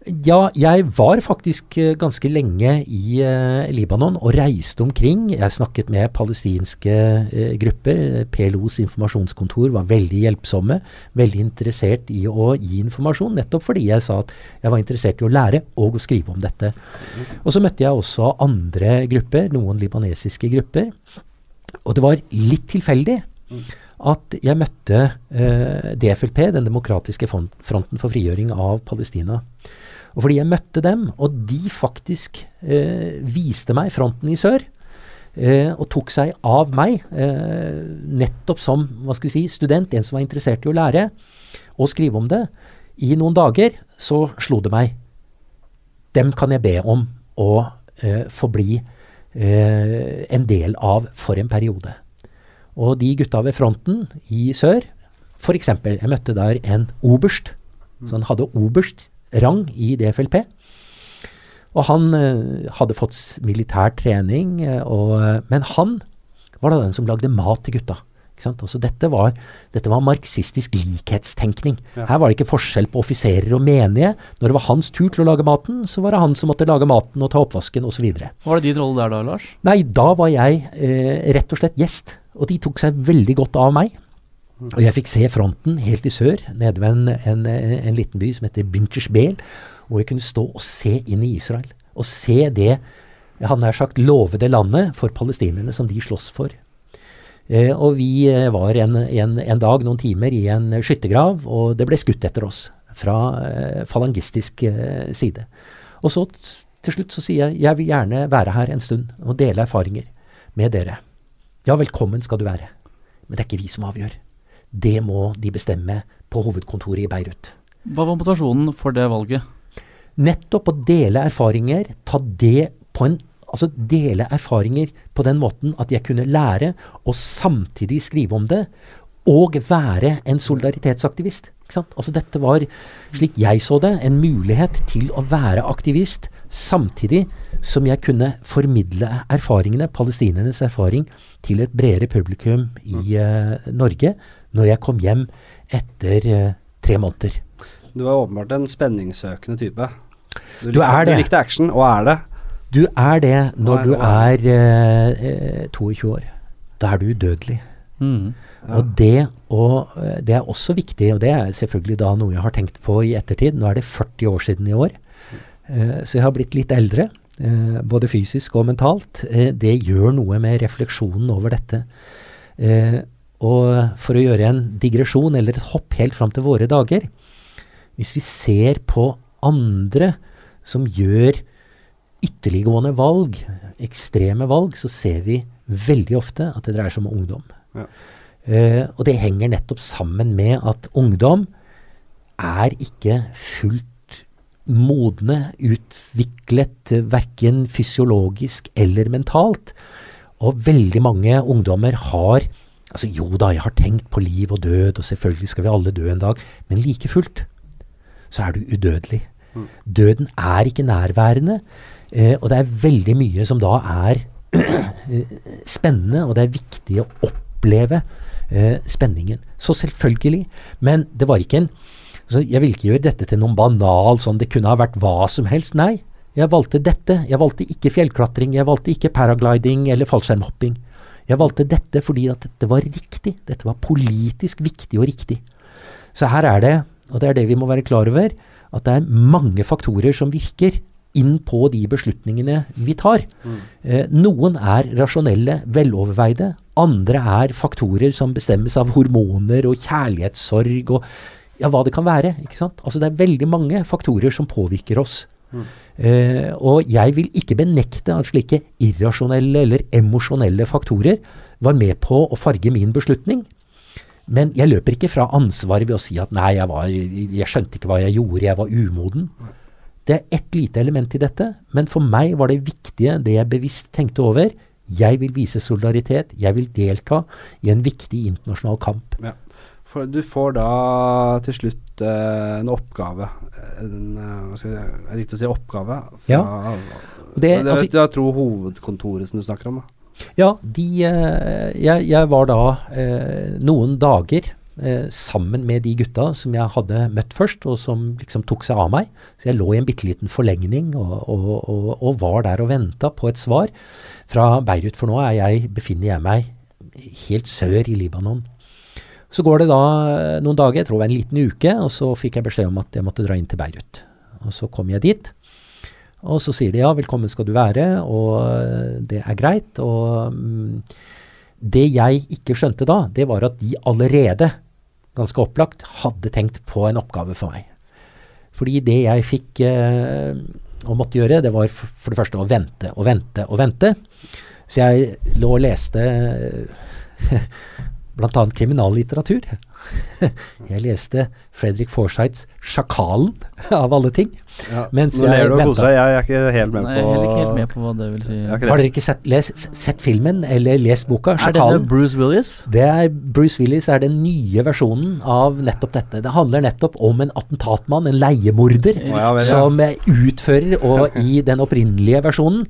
Ja, jeg var faktisk eh, ganske lenge i eh, Libanon og reiste omkring. Jeg snakket med palestinske eh, grupper. PLOs informasjonskontor var veldig hjelpsomme, veldig interessert i å gi informasjon, nettopp fordi jeg sa at jeg var interessert i å lære og å skrive om dette. Og så møtte jeg også andre grupper, noen libanesiske grupper. Og det var litt tilfeldig at jeg møtte eh, DFLP, Den demokratiske fronten for frigjøring av Palestina. Og fordi jeg møtte dem, og de faktisk eh, viste meg fronten i sør, eh, og tok seg av meg, eh, nettopp som hva skal vi si, student, en som var interessert i å lære og skrive om det, i noen dager så slo det meg. Dem kan jeg be om å eh, få bli eh, en del av for en periode. Og de gutta ved fronten i sør, f.eks. Jeg møtte der en oberst. Så han hadde oberst-rang i DFLP. Og han eh, hadde fått militær trening, eh, og, eh, men han var da den som lagde mat til gutta. Ikke sant? Altså dette, var, dette var marxistisk likhetstenkning. Ja. Her var det ikke forskjell på offiserer og menige. Når det var hans tur til å lage maten, så var det han som måtte lage maten og ta oppvasken osv. Var det din rolle der da, Lars? Nei, da var jeg eh, rett og slett gjest, og de tok seg veldig godt av meg. Og jeg fikk se fronten helt i sør, nede ved en, en, en liten by som heter Bintersbel, hvor jeg kunne stå og se inn i Israel. Og se det, jeg hadde nær sagt, lovede landet for palestinerne som de slåss for. Eh, og vi eh, var en, en dag, noen timer, i en skyttergrav, og det ble skutt etter oss fra eh, falangistisk eh, side. Og så til slutt så sier jeg jeg vil gjerne være her en stund og dele erfaringer med dere. Ja, velkommen skal du være. Men det er ikke vi som avgjør. Det må de bestemme på hovedkontoret i Beirut. Hva var motivasjonen for det valget? Nettopp å dele erfaringer, ta det på en Altså dele erfaringer på den måten at jeg kunne lære og samtidig skrive om det, og være en solidaritetsaktivist. Ikke sant? Altså dette var, slik jeg så det, en mulighet til å være aktivist samtidig som jeg kunne formidle erfaringene, palestinernes erfaring, til et bredere publikum i uh, Norge når jeg kom hjem etter eh, tre måneder. Du er åpenbart en spenningssøkende type. Du er det. Du likte action, og er det. Du er det når er- du er eh, eh, 22 år. Da er du udødelig. Mm. Og det, og eh, det er også viktig, og det er selvfølgelig da noe jeg har tenkt på i ettertid. Nå er det 40 år siden i år, eh, så jeg har blitt litt eldre. Eh, både fysisk og mentalt. Eh, det gjør noe med refleksjonen over dette. Og for å gjøre en digresjon, eller et hopp helt fram til våre dager Hvis vi ser på andre som gjør ytterliggående valg, ekstreme valg, så ser vi veldig ofte at det dreier seg om ungdom. Ja. Uh, og det henger nettopp sammen med at ungdom er ikke fullt modne, utviklet verken fysiologisk eller mentalt. Og veldig mange ungdommer har Altså jo da, jeg har tenkt på liv og død, og selvfølgelig skal vi alle dø en dag, men like fullt så er du udødelig. Døden er ikke nærværende. Eh, og det er veldig mye som da er eh, spennende, og det er viktig å oppleve eh, spenningen. Så selvfølgelig. Men det var ikke en så Jeg vil ikke gjøre dette til noen banal sånn det kunne ha vært hva som helst. Nei, jeg valgte dette. Jeg valgte ikke fjellklatring, jeg valgte ikke paragliding eller fallskjermhopping. Jeg valgte dette fordi at dette var riktig. Dette var politisk viktig og riktig. Så her er det, og det er det vi må være klar over, at det er mange faktorer som virker inn på de beslutningene vi tar. Eh, noen er rasjonelle, veloverveide. Andre er faktorer som bestemmes av hormoner og kjærlighetssorg og ja, hva det kan være. ikke sant? Altså Det er veldig mange faktorer som påvirker oss. Eh, og jeg vil ikke benekte at slike irrasjonelle eller emosjonelle faktorer var med på å farge min beslutning. Men jeg løper ikke fra ansvaret ved å si at nei, jeg, var, jeg skjønte ikke hva jeg gjorde, jeg var umoden. Det er ett lite element i dette, men for meg var det viktige det jeg bevisst tenkte over. Jeg vil vise solidaritet, jeg vil delta i en viktig internasjonal kamp. Ja. For du får da til slutt uh, en oppgave en, uh, skal jeg, riktig å si oppgave? Fra, Ja. Det, Det- altså- jeg tror hovedkontoret som du snakker om. da. Ja, de, uh, jeg, jeg var da eh, noen dager eh, sammen med de gutta som jeg hadde møtt først, og som liksom tok seg av meg. Så jeg lå i en bitte liten forlengning og, og, og, og var der og venta på et svar fra Beirut. For nå er jeg, befinner jeg meg helt sør i Libanon. Så går det da eh, noen dager, jeg tror det var en liten uke, og så fikk jeg beskjed om at jeg måtte dra inn til Beirut. Og så kom jeg dit. Og så sier de ja, velkommen skal du være, og øh, det er greit. Og mm, det jeg ikke skjønte da, det var at de allerede, ganske opplagt, hadde tenkt på en oppgave for meg. Fordi det jeg fikk eh, og måtte gjøre, det var for det første å vente og vente og vente. Så jeg lå og leste eh, bl.a. kriminallitteratur. Jeg leste Fredrik Forsyths 'Sjakalen', av alle ting. Mens Nå ler du og koser deg. Jeg er ikke helt med Nei, på jeg er ikke helt med på hva det vil si. Har dere ikke sett, les, sett filmen eller lest boka? 'Sjakalen'? Er det? Bruce Willis? Det er Bruce Willis er den nye versjonen av nettopp dette. Det handler nettopp om en attentatmann, en leiemorder, ja vel, ja. som utfører, og i den opprinnelige versjonen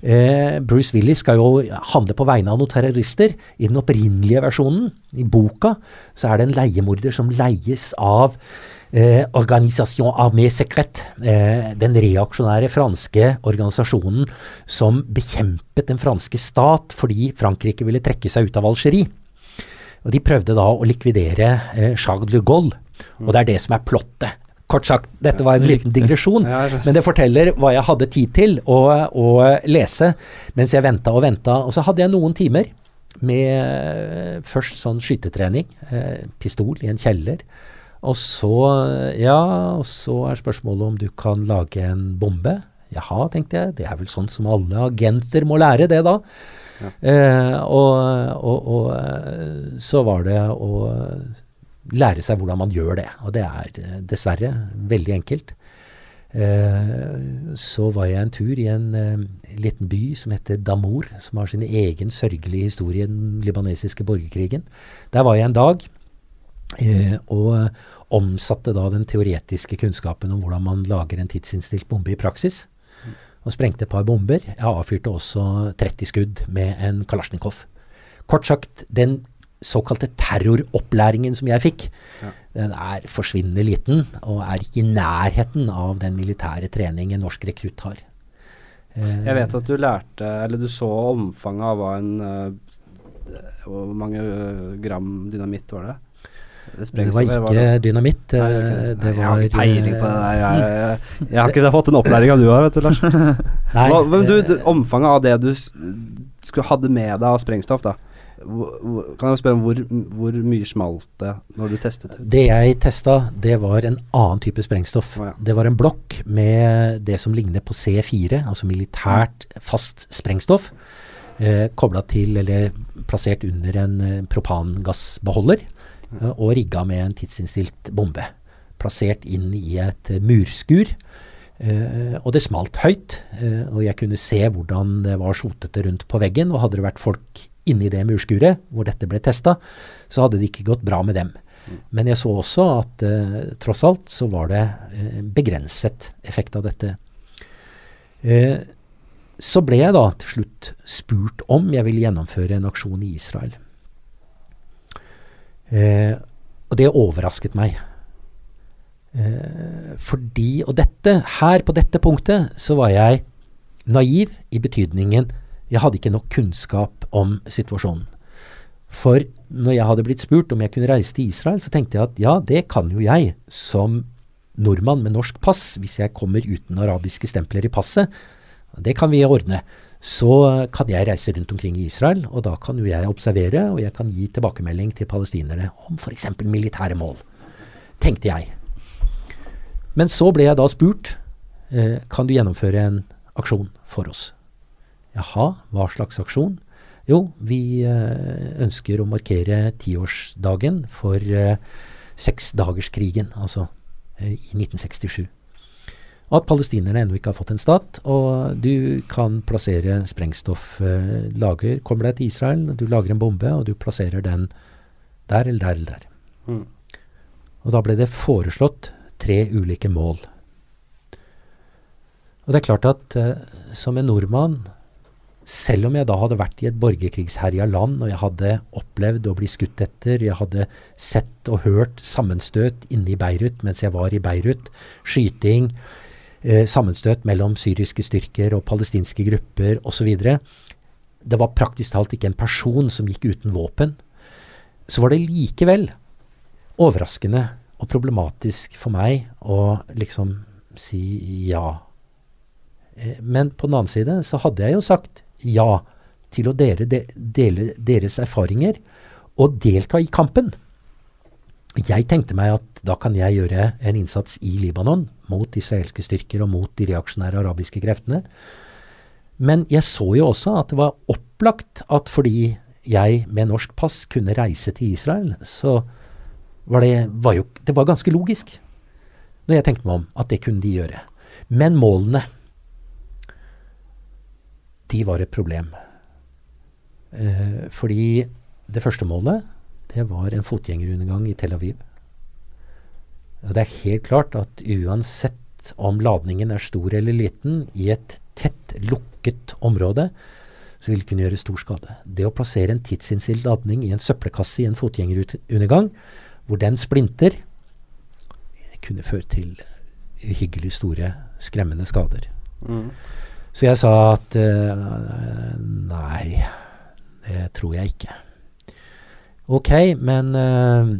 Bruce Willis skal jo handle på vegne av noen terrorister. I den opprinnelige versjonen, i boka, så er det en leiemorder som leies av eh, Organisation Armée Secrète, eh, den reaksjonære franske organisasjonen som bekjempet den franske stat fordi Frankrike ville trekke seg ut av Algerie. Og De prøvde da å likvidere eh, Charles de Gaulle, og det er det som er plottet. Kort sagt, dette var en liten digresjon, Ja, men det forteller hva jeg hadde tid til å, å lese mens jeg venta og venta. Og så hadde jeg noen timer med først sånn skytetrening, eh, pistol i en kjeller. Og så, ja, og så er spørsmålet om du kan lage en bombe. Jaha, tenkte jeg, det er vel sånn som alle agenter må lære det da. Eh, og, og, og eh, så var det å lære seg hvordan man gjør det. Og det er eh, dessverre veldig enkelt. Eh, så var jeg en tur i en eh, liten by som heter Damour, som har sin egen sørgelige historie i den libanesiske borgerkrigen. Der var jeg en dag og omsatte da den teoretiske kunnskapen om hvordan man lager en tidsinnstilt bombe i praksis. Og sprengte et par bomber. Jeg avfyrte også 30 skudd med en kalasjnikov. Kort sagt, den såkalte terroropplæringen som jeg fikk, den er forsvinnende liten, og er ikke i nærheten av den militære trening en norsk rekrutt har. Eh, Jeg vet at du lærte, eller du så omfanget av hva en øh, Hvor mange øh, gram dynamitt var det? Det, det var det. ikke dynamitt. Nei, eh, det var jeg har ikke peiling på det Jeg. Jeg, jeg, jeg har ikke fått den opplæringa du har, vet du, Lars. Nei, Hva, men du, eh, omfanget av det du skulle hadde med deg av sprengstoff, da. Kan jeg spørre om hvor, hvor mye smalt det når du testet? Det jeg testa, det var en annen type sprengstoff. Oh, ja. Det var en blokk med det som ligner på C4, altså militært fast sprengstoff, eh, kobla til eller plassert under en eh, propangassbeholder eh, og rigga med en tidsinnstilt bombe. Plassert inn i et eh, murskur. Uh, og det smalt høyt, uh, og jeg kunne se hvordan det var sotete rundt på veggen. Og hadde det vært folk inni det murskuret hvor dette ble testa, så hadde det ikke gått bra med dem. Men jeg så også at eh, tross alt så var det eh, begrenset effekt av dette. Eh, så ble jeg da til slutt spurt om jeg ville gjennomføre en aksjon i Israel. Og det overrasket meg. Fordi Og dette, her på dette punktet, så var jeg naiv i betydningen jeg hadde ikke nok kunnskap om situasjonen. For når jeg hadde blitt spurt om jeg kunne reise til Israel, så tenkte jeg at ja, det kan jo jeg som nordmann med norsk pass, hvis jeg kommer uten arabiske stempler i passet. Det kan vi ordne. Så kan jeg reise rundt omkring i Israel, og da kan jo jeg observere, og jeg kan gi tilbakemelding til palestinerne om f.eks. militære mål. Tenkte jeg. Men så ble jeg da spurt eh, kan du gjennomføre en aksjon for oss. Jaha, hva slags aksjon? Jo, vi eh, ønsker å markere tiårsdagen for eh, seksdagerskrigen, altså eh, i 1967. Og at palestinerne ennå ikke har fått en stat, og du kan plassere sprengstofflager Kommer deg til Israel, du lager en bombe, og du plasserer den der eller der eller der. Mm. Og da ble det foreslått tre ulike mål. Og det er klart at som en nordmann, selv om jeg da hadde vært i et borgerkrigsherja land, og jeg hadde opplevd å bli skutt etter, jeg hadde sett og hørt sammenstøt inne i Beirut mens jeg var i Beirut, skyting, eh, sammenstøt mellom syriske styrker og palestinske grupper osv. Det var praktisk talt ikke en person som gikk uten våpen. Så var det likevel overraskende og problematisk for meg å liksom si ja. Eh, Men på den annen side så hadde jeg jo sagt ja til å dele, de, dele deres erfaringer og delta i kampen. Jeg tenkte meg at da kan jeg gjøre en innsats i Libanon mot israelske styrker og mot de reaksjonære arabiske kreftene. Men jeg så jo også at det var opplagt at fordi jeg med norsk pass kunne reise til Israel, så var det, var jo, det var ganske logisk, når jeg tenkte meg om, at det kunne de gjøre. Men målene, de var et problem. Eh, fordi det første målet, det var en fotgjengerundergang i Tel Aviv. Og det er helt klart at uansett om ladningen er stor eller liten, i et tett, lukket område, så vil det kunne gjøre stor skade. Det å plassere en tidsinnstilt ladning i en søppelkasse i en fotgjengerundergang, hvor den splinter, kunne føre til uhyggelig store, skremmende skader. Mm. Så jeg sa at uh, nei, det tror jeg ikke. Ok, men uh,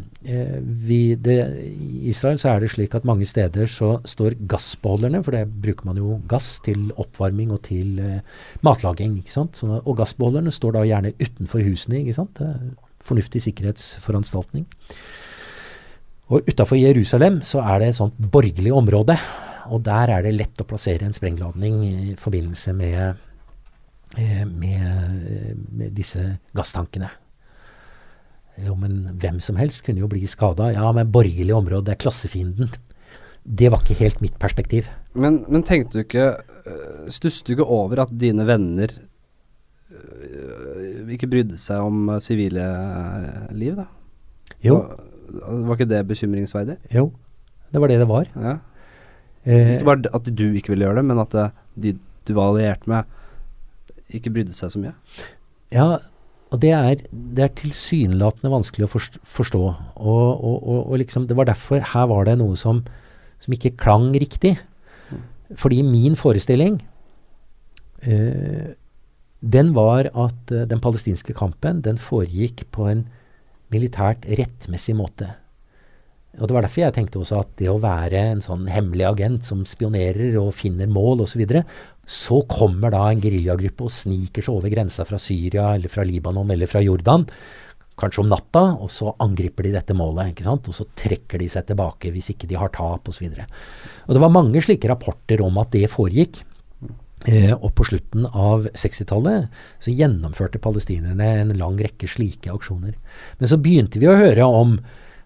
vi, det, i Israel så er det slik at mange steder så står gassbeholderne, for det bruker man jo gass til oppvarming og til uh, matlaging. ikke sant? Så, og gassbeholderne står da gjerne utenfor husene. ikke sant? Fornuftig sikkerhetsforanstaltning. Og utafor Jerusalem så er det et sånt borgerlig område. Og der er det lett å plassere en sprengladning i forbindelse med, med, med disse gasstankene. Jo, men hvem som helst kunne jo bli skada. Ja, men borgerlig område, det er klassefienden. Det var ikke helt mitt perspektiv. Men, men tenkte du ikke Stusset du ikke over at dine venner ikke brydde seg om sivile liv, da? Jo. Var, var, ikke det bekymringsverdig? Jo, det var det det var. Ja. Ikke bare at du ikke ville gjøre det, men at de du var alliert med, ikke brydde seg så mye? Ja, og det er, det er tilsynelatende vanskelig å forstå. Og, og, og, og, liksom, det var derfor her var det noe som, som ikke klang riktig. Fordi min forestilling eh, den var at eh, den palestinske kampen den foregikk på en militært rettmessig måte. Og Det var derfor jeg tenkte også at det å være en sånn hemmelig agent som spionerer og finner mål osv., så, videre, så kommer da en geriljagruppe og sniker seg over grensa fra Syria eller fra Libanon eller fra Jordan, kanskje om natta, og så angriper de dette målet. ikke sant? Og så trekker de seg tilbake hvis ikke de har tap osv. Det var mange slike rapporter om at det foregikk. Eh, og på slutten av 60-tallet så gjennomførte palestinerne en lang rekke slike aksjoner. Men så begynte vi å høre om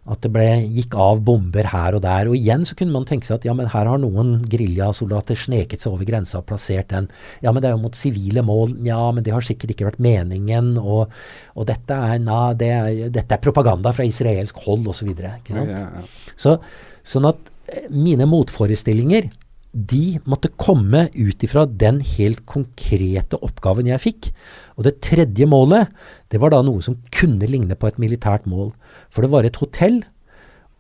At det ble, gikk av bomber her og der. Og igjen så kunne man tenke seg at ja, men her har noen geriljasoldater sneket seg over grensa og plassert den. Ja, men det er jo mot sivile mål. Ja, men det har sikkert ikke vært meningen. Og, og dette, er, na, det er, dette er propaganda fra israelsk hold osv. Ja, ja, ja. Så, sånn at eh, mine motforestillinger de måtte komme ut ifra den helt konkrete oppgaven jeg fikk. Og det tredje målet, det var da noe som kunne ligne på et militært mål. For det var et hotell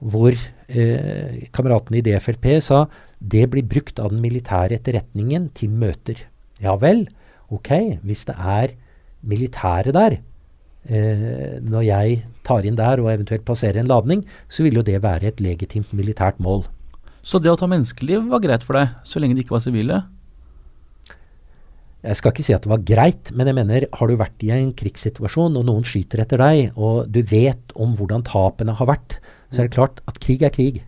hvor eh, kameratene i DFLP sa det blir brukt av den militære etterretningen til møter. Ja vel, ok, hvis det er militære der, eh, når jeg tar inn der og eventuelt passerer en ladning, så vil jo det være et legitimt militært mål. Så det å ta menneskeliv var greit for deg, så lenge de ikke var sivile? Jeg skal ikke si at det var greit, men jeg mener, har du vært i en krigssituasjon og noen skyter etter deg, og du vet om hvordan tapene har vært, så er det klart at krig er krig.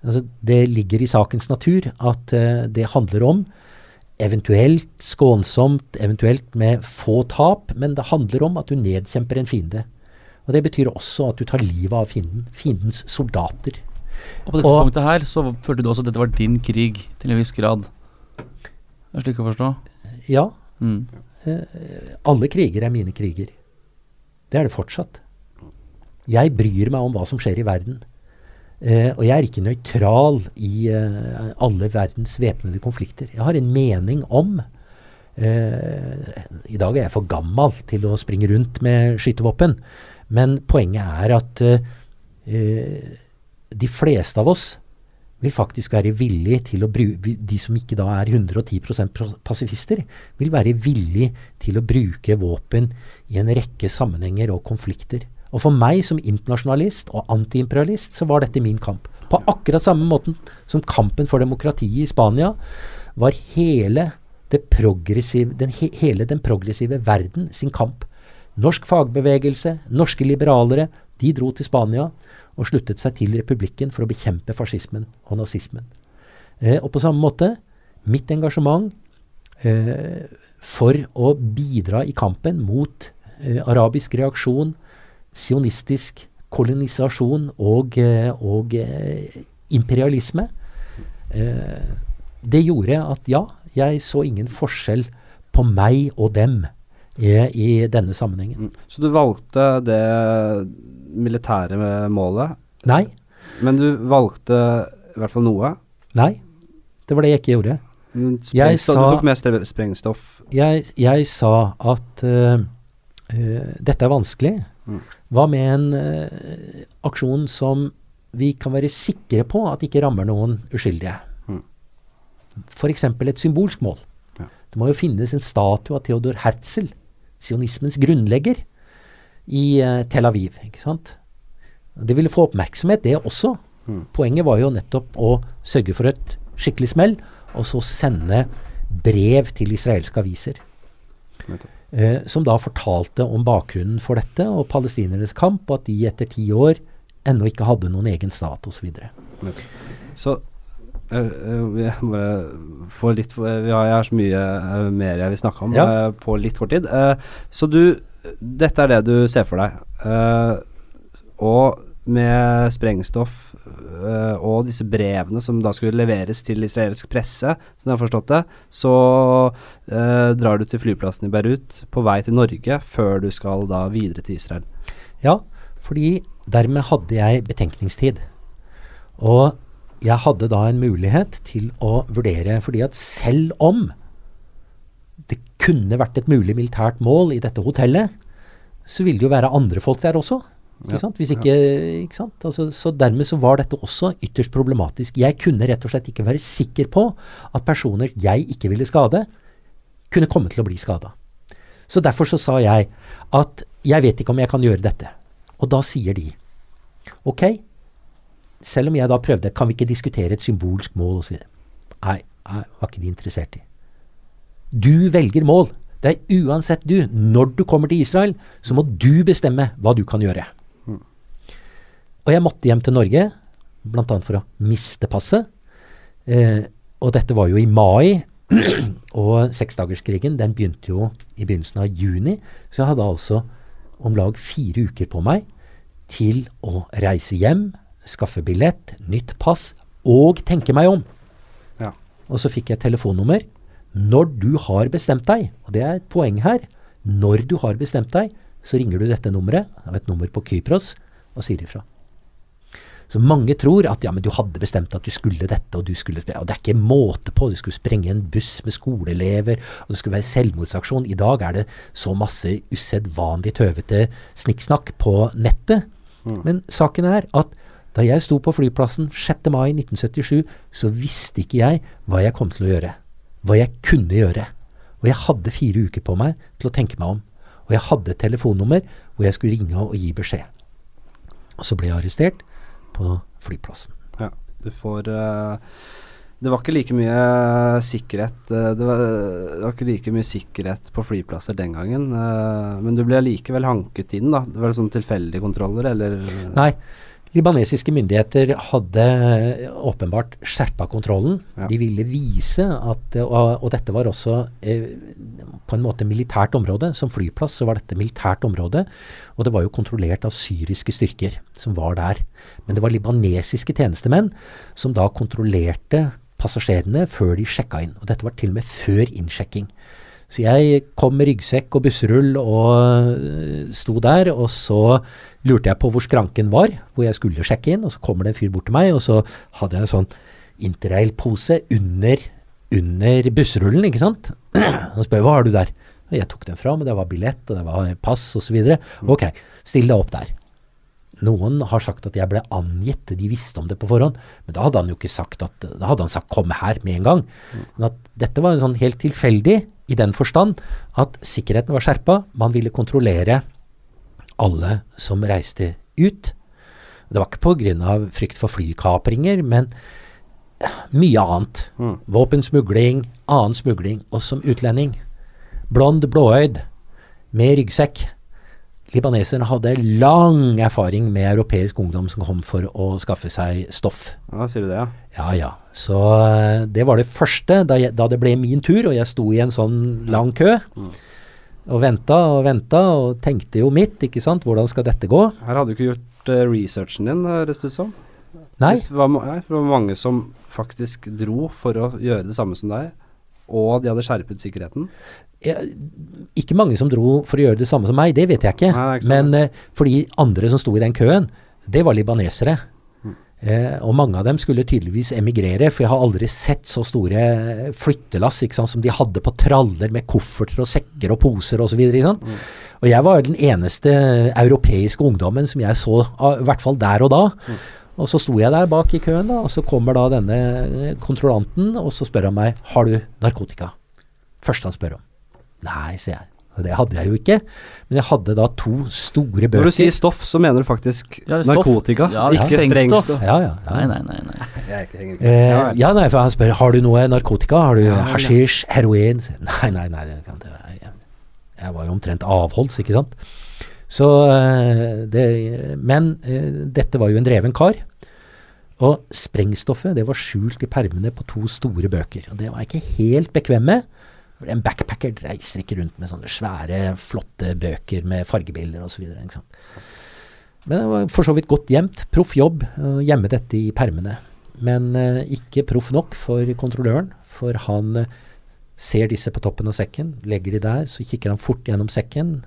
Altså, det ligger i sakens natur at uh, det handler om eventuelt skånsomt, eventuelt med få tap, men det handler om at du nedkjemper en fiende. Og Det betyr også at du tar livet av fienden, fiendens soldater. Og på dette punktet her så følte du også at dette var din krig, til en viss grad. Det er slik å forstå? Ja, Mm. alle kriger er mine kriger. Det er det fortsatt. Jeg bryr meg om hva som skjer i verden. Eh, og jeg er ikke nøytral i eh, alle verdens væpnede konflikter. Jeg har en mening om eh, I dag er jeg for gammel til å springe rundt med skytevåpen, men poenget er at eh, eh, de fleste av oss vil faktisk være villig til å bruke De som ikke da er 110 pasifister, vil være villig til å bruke våpen i en rekke sammenhenger og konflikter. Og for meg som internasjonalist og antiimperialist, så var dette min kamp. På akkurat samme måten som kampen for demokratiet i Spania var hele, det den, he, hele den progressive verden sin kamp. Norsk fagbevegelse, norske liberalere, de dro til Spania og sluttet seg til republikken for å bekjempe fascismen og nazismen. Eh, og på samme måte, mitt engasjement eh, for å bidra i kampen mot eh, arabisk reaksjon, sionistisk kolonisasjon og, eh, og eh, imperialisme, eh, det gjorde at ja, jeg så ingen forskjell på meg og dem i denne sammenhengen. Mm. Så du valgte det militære målet, Nei, men du valgte i hvert fall noe. nei, det var det jeg ikke gjorde. Jeg sa- Du tok med sprengstoff. Jeg, jeg sa at uh, uh, dette er vanskelig. Mm. Hva med en uh, aksjon som vi kan være sikre på at ikke rammer noen uskyldige? Mm. F.eks. et symbolsk mål. Ja. Det må jo finnes en statue av Theodor Herzl, sionismens grunnlegger, i eh, Tel Aviv. ikke sant? Det ville få oppmerksomhet, det også. Mm. Poenget var jo nettopp å sørge for et skikkelig smell, og så sende brev til israelske aviser. Eh, som da fortalte om bakgrunnen for dette, og palestinernes kamp, og at de etter ti år ennå ikke hadde noen egen stat, osv. Så videre. så vi bare få litt Vi har, jeg har så mye eh, mer jeg vil snakke om Ja. eh, på litt kort tid. Eh, så du Dette er det du ser for deg. Uh, og med sprengstoff uh, og disse brevene som da skulle leveres til israelsk presse, som jeg har forstått det, så uh, drar du til flyplassen i Beirut på vei til Norge før du skal da videre til Israel. Ja, fordi dermed hadde jeg betenkningstid. Og jeg hadde da en mulighet til å vurdere, fordi at selv om det kunne vært et mulig militært mål i dette hotellet, så ville det jo være andre folk der også. Ikke Ja, sant? Hvis ikke, ikke sant? Altså, så dermed så var dette også ytterst problematisk. Jeg kunne rett og slett ikke være sikker på at personer jeg ikke ville skade, kunne komme til å bli skada. Så derfor så sa jeg at jeg vet ikke om jeg kan gjøre dette. Og da sier de ok, selv om jeg da prøvde, kan vi ikke diskutere et symbolsk mål osv. Nei, nei, var ikke de interessert i. Du velger mål. Det er uansett du. Når du kommer til Israel, så må du bestemme hva du kan gjøre. Og jeg måtte hjem til Norge, bl.a. for å miste passet. Eh, og dette var jo i mai, og seksdagerskrigen den begynte jo i begynnelsen av juni. Så jeg hadde altså om lag fire uker på meg til å reise hjem, skaffe billett, nytt pass og tenke meg om. Ja. Og så fikk jeg telefonnummer. Når du har bestemt deg, og det er et poeng her, når du har bestemt deg, så ringer du dette nummeret, det er et nummer på Kypros, og sier ifra. Så mange tror at ja, men du hadde bestemt at du skulle dette, og du skulle Og det er ikke måte på. Du skulle sprenge en buss med skoleelever, og det skulle være selvmordsaksjon. I dag er det så masse usedvanlig tøvete snikksnakk på nettet. Men saken er at da jeg sto på flyplassen 6. mai 1977, så visste ikke jeg hva jeg kom til å gjøre. Hva jeg kunne gjøre. Og jeg hadde fire uker på meg til å tenke meg om. Og jeg hadde et telefonnummer hvor jeg skulle ringe og gi beskjed. Og så ble jeg arrestert på flyplassen. Ja, du får uh Det var ikke like mye sikkerhet eh, det, var, det var ikke like mye sikkerhet på flyplasser den gangen. eh, men du ble allikevel hanket inn, da. Det var sånn tilfeldige kontroller, eller Nei, libanesiske myndigheter hadde åpenbart skjerpa kontrollen. Ja. De ville vise at Og, og dette var også eh, på en måte militært område. Som flyplass så var dette militært område. Og det var jo kontrollert av syriske styrker som var der. Men det var libanesiske tjenestemenn som da kontrollerte passasjerene før de sjekka inn. Og dette var til og med før innsjekking. Så jeg kom med ryggsekk og busserull og øh, sto der, og så lurte jeg på hvor skranken var, hvor jeg skulle sjekke inn, og så kommer det en fyr bort til meg, og så hadde jeg en sånn interrail-pose under, under busserullen, ikke sant. Og spør jeg hva har du der? Og jeg tok den fram, og det var billett, og det var pass osv. Ok, still deg opp der. Noen har sagt at jeg ble angitt, de visste om det på forhånd. Men da hadde han jo ikke sagt at Da hadde han sagt 'kom her' med en gang. Men at dette var en sånn helt tilfeldig i den forstand at sikkerheten var skjerpa. Man ville kontrollere alle som reiste ut. Det var ikke pga. frykt for flykapringer, men mye annet. Mm. Våpensmugling, annen smugling. Og som utlending, blond, blåøyd, med ryggsekk. Libaneserne hadde lang erfaring med europeisk ungdom som kom for å skaffe seg stoff. Ja, sier du det, ja? Ja, ja. Så eh, det var det første da, jeg, da det ble min tur, og jeg sto i en sånn lang kø. Og venta og venta og tenkte jo mitt, ikke sant. Hvordan skal dette gå? Her hadde du ikke gjort uh, researchen din, høres det ut som. Nei. Det var, nei, for det var mange som faktisk dro for å gjøre det samme som deg, og de hadde skjerpet sikkerheten. Jeg, ikke mange som dro for å gjøre det samme som meg, det vet jeg ikke. Nei, ikke. Men eh, for de andre som sto i den køen, det var libanesere. Mm. Eh, og mange av dem skulle tydeligvis emigrere, for jeg har aldri sett så store flyttelass sant, som de hadde på traller med kofferter og sekker og poser osv. Mm. Og jeg var den eneste europeiske ungdommen som jeg så, i hvert fall der og da. Mm. Og så sto jeg der bak i køen, da, og så kommer da denne eh, kontrollanten, og så spør han meg har du narkotika. Første han spør om. Nei, sier jeg. Og det hadde jeg jo ikke. Men jeg hadde da to store bøker. Når du sier stoff, så mener du faktisk Ja, stoff. narkotika, Ja, ikke sprengstoff. sprengstoff. Ja, ja. ja. Nei, nei, nei. nei. Eh, Ja, nei, for han spør har du noe narkotika. Har du Ja, hasjisj, heroin? Nei, nei, nei. Det, kan- jeg, jeg var jo omtrent avholds, ikke sant. Så eh, det, Men eh, dette var jo en dreven kar. Og sprengstoffet det var skjult i permene på to store bøker. Og det var jeg ikke helt bekvem med. En backpacker reiser ikke rundt med sånne svære, flotte bøker med fargebilder osv. Men det var for så vidt godt gjemt. Proff jobb å gjemme dette i permene. Men eh, ikke proff nok for kontrolløren, for han eh, ser disse på toppen av sekken, legger de der, så kikker han fort gjennom sekken.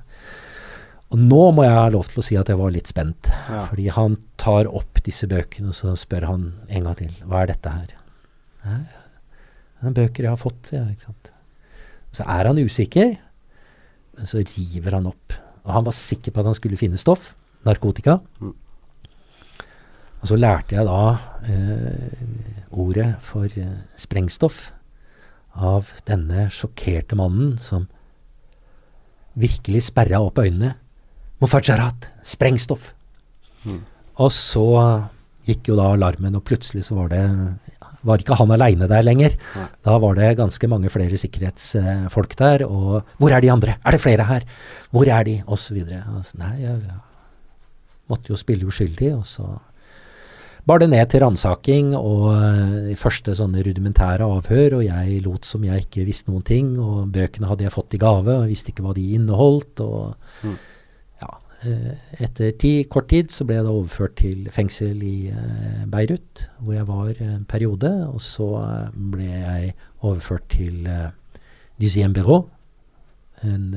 Og nå må jeg ha lov til å si at jeg var litt spent, Ja. fordi han tar opp disse bøkene, og så spør han en gang til, hva er dette her? Nei, det er bøker jeg har fått, ja, ikke sant. Så er han usikker, men så river han opp. Og han var sikker på at han skulle finne stoff, narkotika. Mm. Og så lærte jeg da eh, ordet for eh, sprengstoff av denne sjokkerte mannen som virkelig sperra opp øynene. Mufajarat, sprengstoff. Mm. Og så gikk jo da alarmen, og plutselig så var det var ikke han aleine der lenger. Nei. Da var det ganske mange flere sikkerhetsfolk der, og hvor er de andre? Er det flere her? Hvor er de? Og så videre. Og så, nei, jeg, jeg måtte jo spille uskyldig, og så bar det ned til ransaking og eh, de første sånne rudimentære avhør, og jeg lot som jeg ikke visste noen ting, og bøkene hadde jeg fått i gave, og jeg visste ikke hva de inneholdt, og Mm. Eh, etter ti, kort tid så ble jeg da overført til fengsel i eh, Beirut, hvor jeg var en periode. Og så eh, ble jeg overført til Deuxième Bureau, den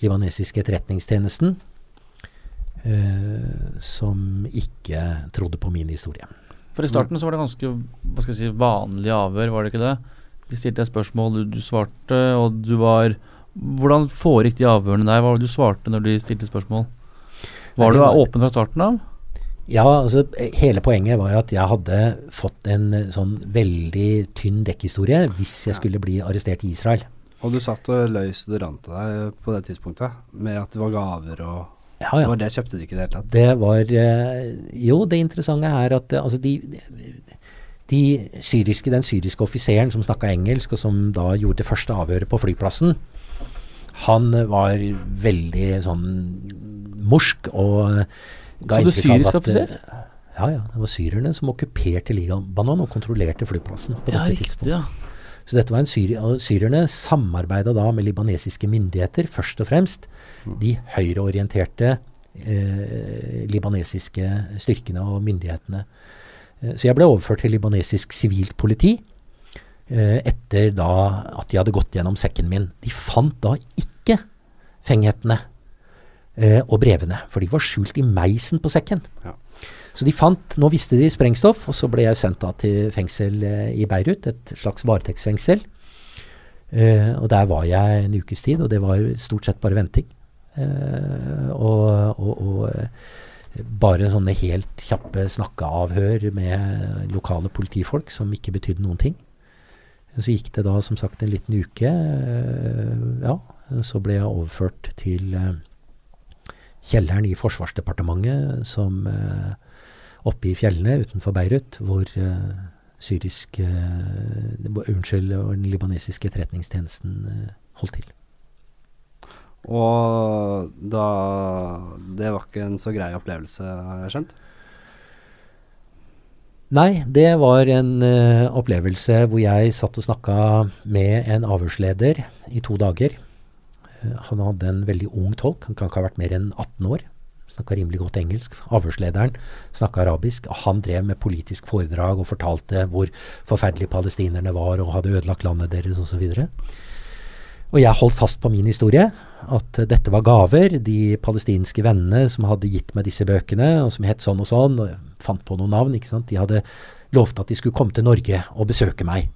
libanesiske etterretningstjenesten, som ikke trodde på min historie. For i starten så var det ganske hva skal jeg si, vanlig avhør, var det ikke det? De stilte deg spørsmål, du, du svarte, og du var Hvordan foregikk de avhørene der? Hva var det du svarte når de stilte spørsmål? Var du var- åpen fra starten av? Ja, altså hele poenget var at jeg hadde fått en eh, sånn veldig tynn dekkhistorie hvis jeg Ja. skulle bli arrestert i Israel. Og du satt og løy det deg på det tidspunktet, med at det var gaver og Ja, Det ja. var det kjøpte du ikke i det hele tatt. Det var eh, Jo, det interessante er at eh, altså de, de syriske, den syriske offiseren som snakka engelsk, og som da gjorde det første avhøret på flyplassen, han var veldig sånn morsk og eh, ga Så du syrisk offiser? eh, Ja, ja. Det var syrerne som okkuperte Libanon og kontrollerte flyplassen på Ja, dette riktig, tidspunktet. ja. Så dette var en syri Syrerne samarbeida da med libanesiske myndigheter, først og fremst. De høyreorienterte eh, libanesiske styrkene og myndighetene. Eh, så jeg ble overført til libanesisk sivilt politi etter da at de hadde gått gjennom sekken min. De fant da ikke fenghetene eh, og brevene, for de var skjult i meisen på sekken. Ja. Så de fant, nå visste de sprengstoff, og så ble jeg sendt da til fengsel eh, i Beirut, et slags varetektsfengsel. Eh, og der var jeg en ukes tid, og det var stort sett bare venting. Eh, og, og, og eh, bare sånne helt kjappe snakkeavhør med lokale politifolk som ikke betydde noen ting. Så gikk det da som sagt en liten uke. eh, ja, så ble jeg overført til eh, kjelleren i Forsvarsdepartementet, som eh, oppe i fjellene utenfor Beirut, hvor syrisk Unnskyld, den libanesiske etterretningstjenesten holdt til. Og da Det var ikke en så grei opplevelse, har jeg skjønt? Nei, det var en uh, opplevelse hvor jeg satt og snakka med en avhørsleder i to dager. Uh, han hadde en veldig ung tolk, han kan ikke ha vært mer enn 18 år. Snakka rimelig godt engelsk. Avhørslederen snakka arabisk. Han drev med politisk foredrag og fortalte hvor forferdelige palestinerne var og hadde ødelagt landet deres osv. Og jeg holdt fast på min historie, at dette var gaver. De palestinske vennene som hadde gitt meg disse bøkene, og som het sånn og sånn, og jeg fant på noen navn, ikke sant. De hadde lovt at de skulle komme til Norge og besøke meg.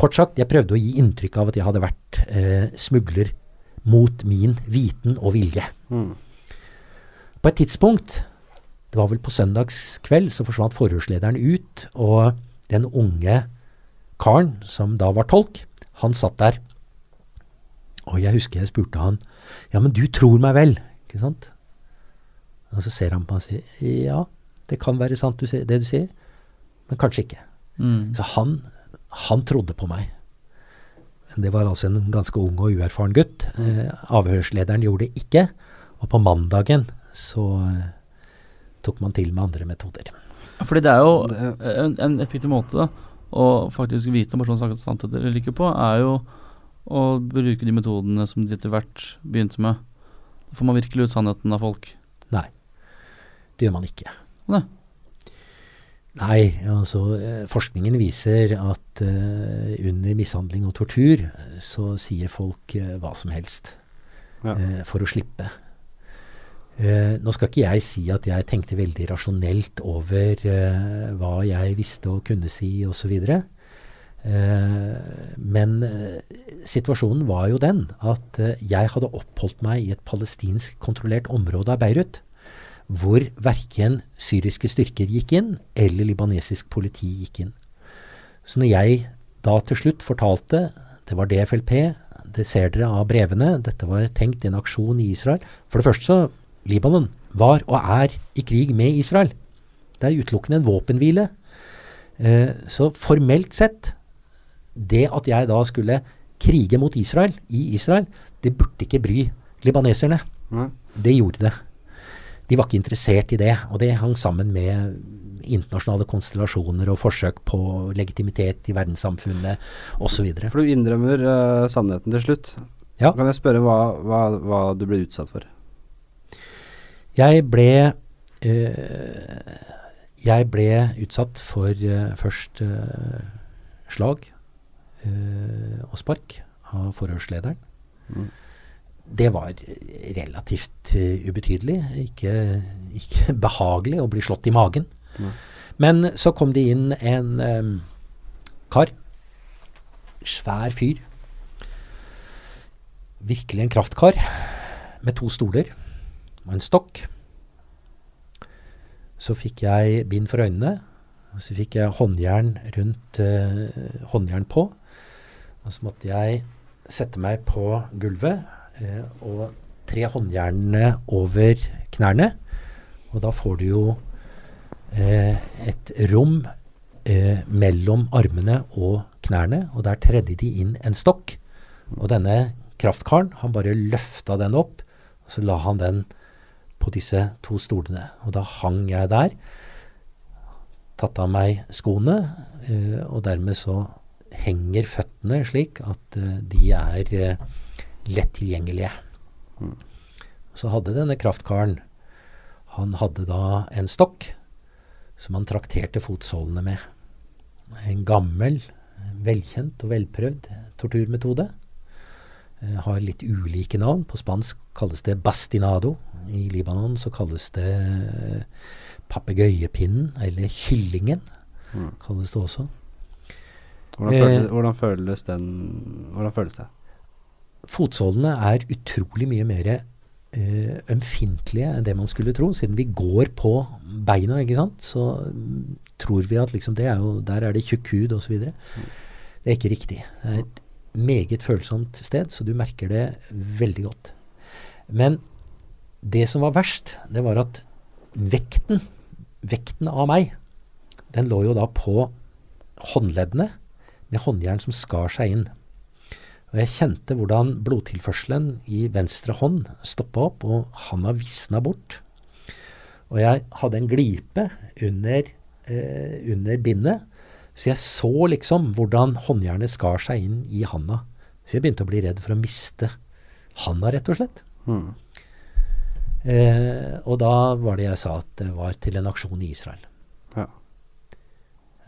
Kort sagt, jeg prøvde å gi inntrykk av at jeg hadde vært eh, smugler mot min viten og vilje. Mm. På et tidspunkt, det var vel på søndagskveld, så forsvant forhørslederen ut, og den unge karen som da var tolk, han satt der. Og jeg husker jeg spurte han, ja, men du tror meg vel, ikke sant? Og så ser han på meg og sier, ja, det kan være sant du sier, det du sier, men kanskje ikke. Mm. Så han, han trodde på meg. Men Det var altså en ganske ung og uerfaren gutt. Eh, avhørslederen gjorde det ikke. Og på mandagen så eh, tok man til med andre metoder. Fordi det er jo en, en effektiv måte da, å faktisk vite om personen snakker sannhet eller ikke på, er jo å bruke de metodene som de etter hvert begynte med. Da får man virkelig ut sannheten av folk. Nei, det gjør man ikke. Nei. Nei, altså eh, forskningen viser at uh, under mishandling og tortur så sier folk uh, hva som helst Ja. uh, for å slippe. Eh, nå skal ikke jeg si at jeg tenkte veldig rasjonelt over hva jeg visste og kunne si osv. Eh, men eh, situasjonen var jo den at eh, jeg hadde oppholdt meg i et palestinsk kontrollert område av Beirut hvor verken syriske styrker gikk inn, eller libanesisk politi gikk inn. Så når jeg da til slutt fortalte, det var DFLP, det ser dere av brevene, dette var tenkt en aksjon i Israel. For det første så, Libanon var og er i krig med Israel. Det er utelukkende en våpenhvile. Eh, så formelt sett, det at jeg da skulle krige mot Israel, i Israel, det burde ikke bry libaneserne. Nei. Det gjorde det. De var ikke interessert i det, og det hang sammen med internasjonale konstellasjoner og forsøk på legitimitet i verdenssamfunnet osv. For du innrømmer uh, sannheten til slutt. Ja. Kan jeg spørre hva, hva, hva du ble utsatt for? Jeg ble uh, Jeg ble utsatt for uh, først eh, slag eh, og spark av forhørslederen. Mm. Det var relativt eh, ubetydelig. Ikke, ikke behagelig å bli slått i magen. Mm. Men så kom det inn en um, kar. Svær fyr. Virkelig en kraftkar. Med to stoler og en stokk. Så fikk jeg bind for øynene. Og så fikk jeg håndjern rundt uh, håndjern på. Og så måtte jeg sette meg på gulvet eh, og tre håndjernene over knærne. Og da får du jo eh, et rom eh, mellom armene og knærne, og der tredde de inn en stokk. Og denne kraftkaren, han bare løfta den opp, og så la han den på disse to stolene. Og da hang jeg der, tatt av meg skoene, eh, og dermed så henger føttene slik at eh, de er eh, lett tilgjengelige. Så hadde denne kraftkaren Han hadde da en stokk som han trakterte fotsålene med. En gammel, velkjent og velprøvd torturmetode. Eh, har litt ulike navn. På spansk kalles det bastinado. I Libanon så kalles det papegøyepinnen, eller kyllingen, Mm. kalles det også. Hvordan, Eh, føles, hvordan, føles den, hvordan føles det? Fotsålene er utrolig mye mer eh, ømfintlige enn det man skulle tro. Siden vi går på beina, ikke sant, så mm, tror vi at liksom det er jo, der er det tjukk hud osv. Det er ikke riktig. Det er et meget følsomt sted, så du merker det veldig godt. Men det som var verst, det var at vekten, vekten av meg, den lå jo da på håndleddene med håndjern som skar seg inn. Og jeg kjente hvordan blodtilførselen i venstre hånd stoppa opp, og handa visna bort. Og jeg hadde en glipe under, eh, under bindet, så jeg så liksom hvordan håndjernet skar seg inn i handa. Så jeg begynte å bli redd for å miste handa, rett og slett. Mm. Eh, og da var det jeg sa at det var til en aksjon i Israel. Ja.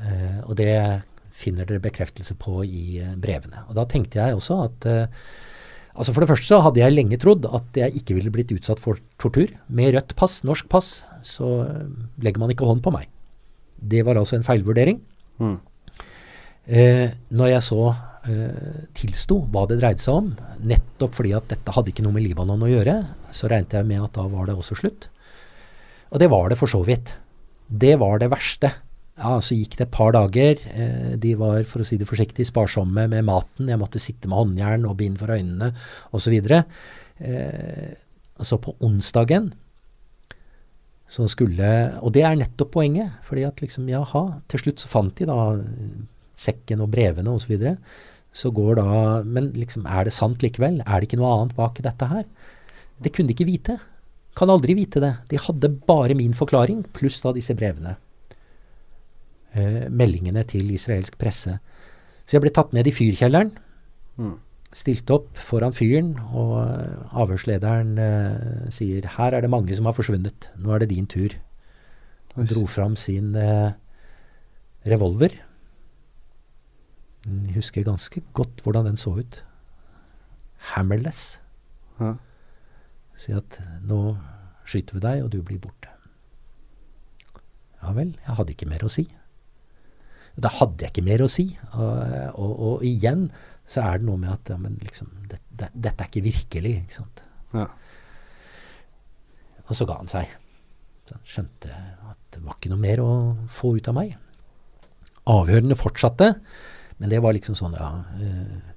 Eh, og det finner dere bekreftelse på i eh, brevene. Og da tenkte jeg også at eh, Altså For det første så hadde jeg lenge trodd at jeg ikke ville blitt utsatt for tortur. Med rødt pass, norsk pass, så eh, legger man ikke hånd på meg. Det var altså en feilvurdering. Mm. Eh, når jeg så eh, tilsto hva det dreide seg om, nettopp fordi at dette hadde ikke noe med Libanon å gjøre, så regnet jeg med at da var det også slutt. Og det var det for så vidt. Det var det verste. Ja, Så gikk det et par dager. Eh, de var for å si det forsiktig sparsomme med maten. Jeg måtte sitte med håndjern og bind for øynene osv. Eh, og så på onsdagen så skulle Og det er nettopp poenget. fordi at liksom, jaha, til slutt så fant de da sekken og brevene osv. Så, videre. så går da Men liksom, er det sant likevel? Er det ikke noe annet bak dette her? Det kunne de ikke vite. Kan aldri vite det. De hadde bare min forklaring, pluss da disse brevene. Eh, meldingene til israelsk presse. Så jeg ble tatt ned i fyrkjelleren. Mm. Stilte opp foran fyren, og eh, avhørslederen eh, sier her er det mange som har forsvunnet. Nå er det din tur. Han dro fram sin eh, revolver. Jeg husker ganske godt hvordan den så ut. Hammerless. Ja. Sier at nå skyter vi deg, og du blir borte. Ja vel, jeg hadde ikke mer å si. Da hadde jeg ikke mer å si. Og, og, og igjen så er det noe med at ja, men liksom, det, det, dette er ikke virkelig. ikke sant? Ja. Og så ga han seg. Så han skjønte at det var ikke noe mer å få ut av meg. Avhørene fortsatte, men det var liksom sånn, ja eh,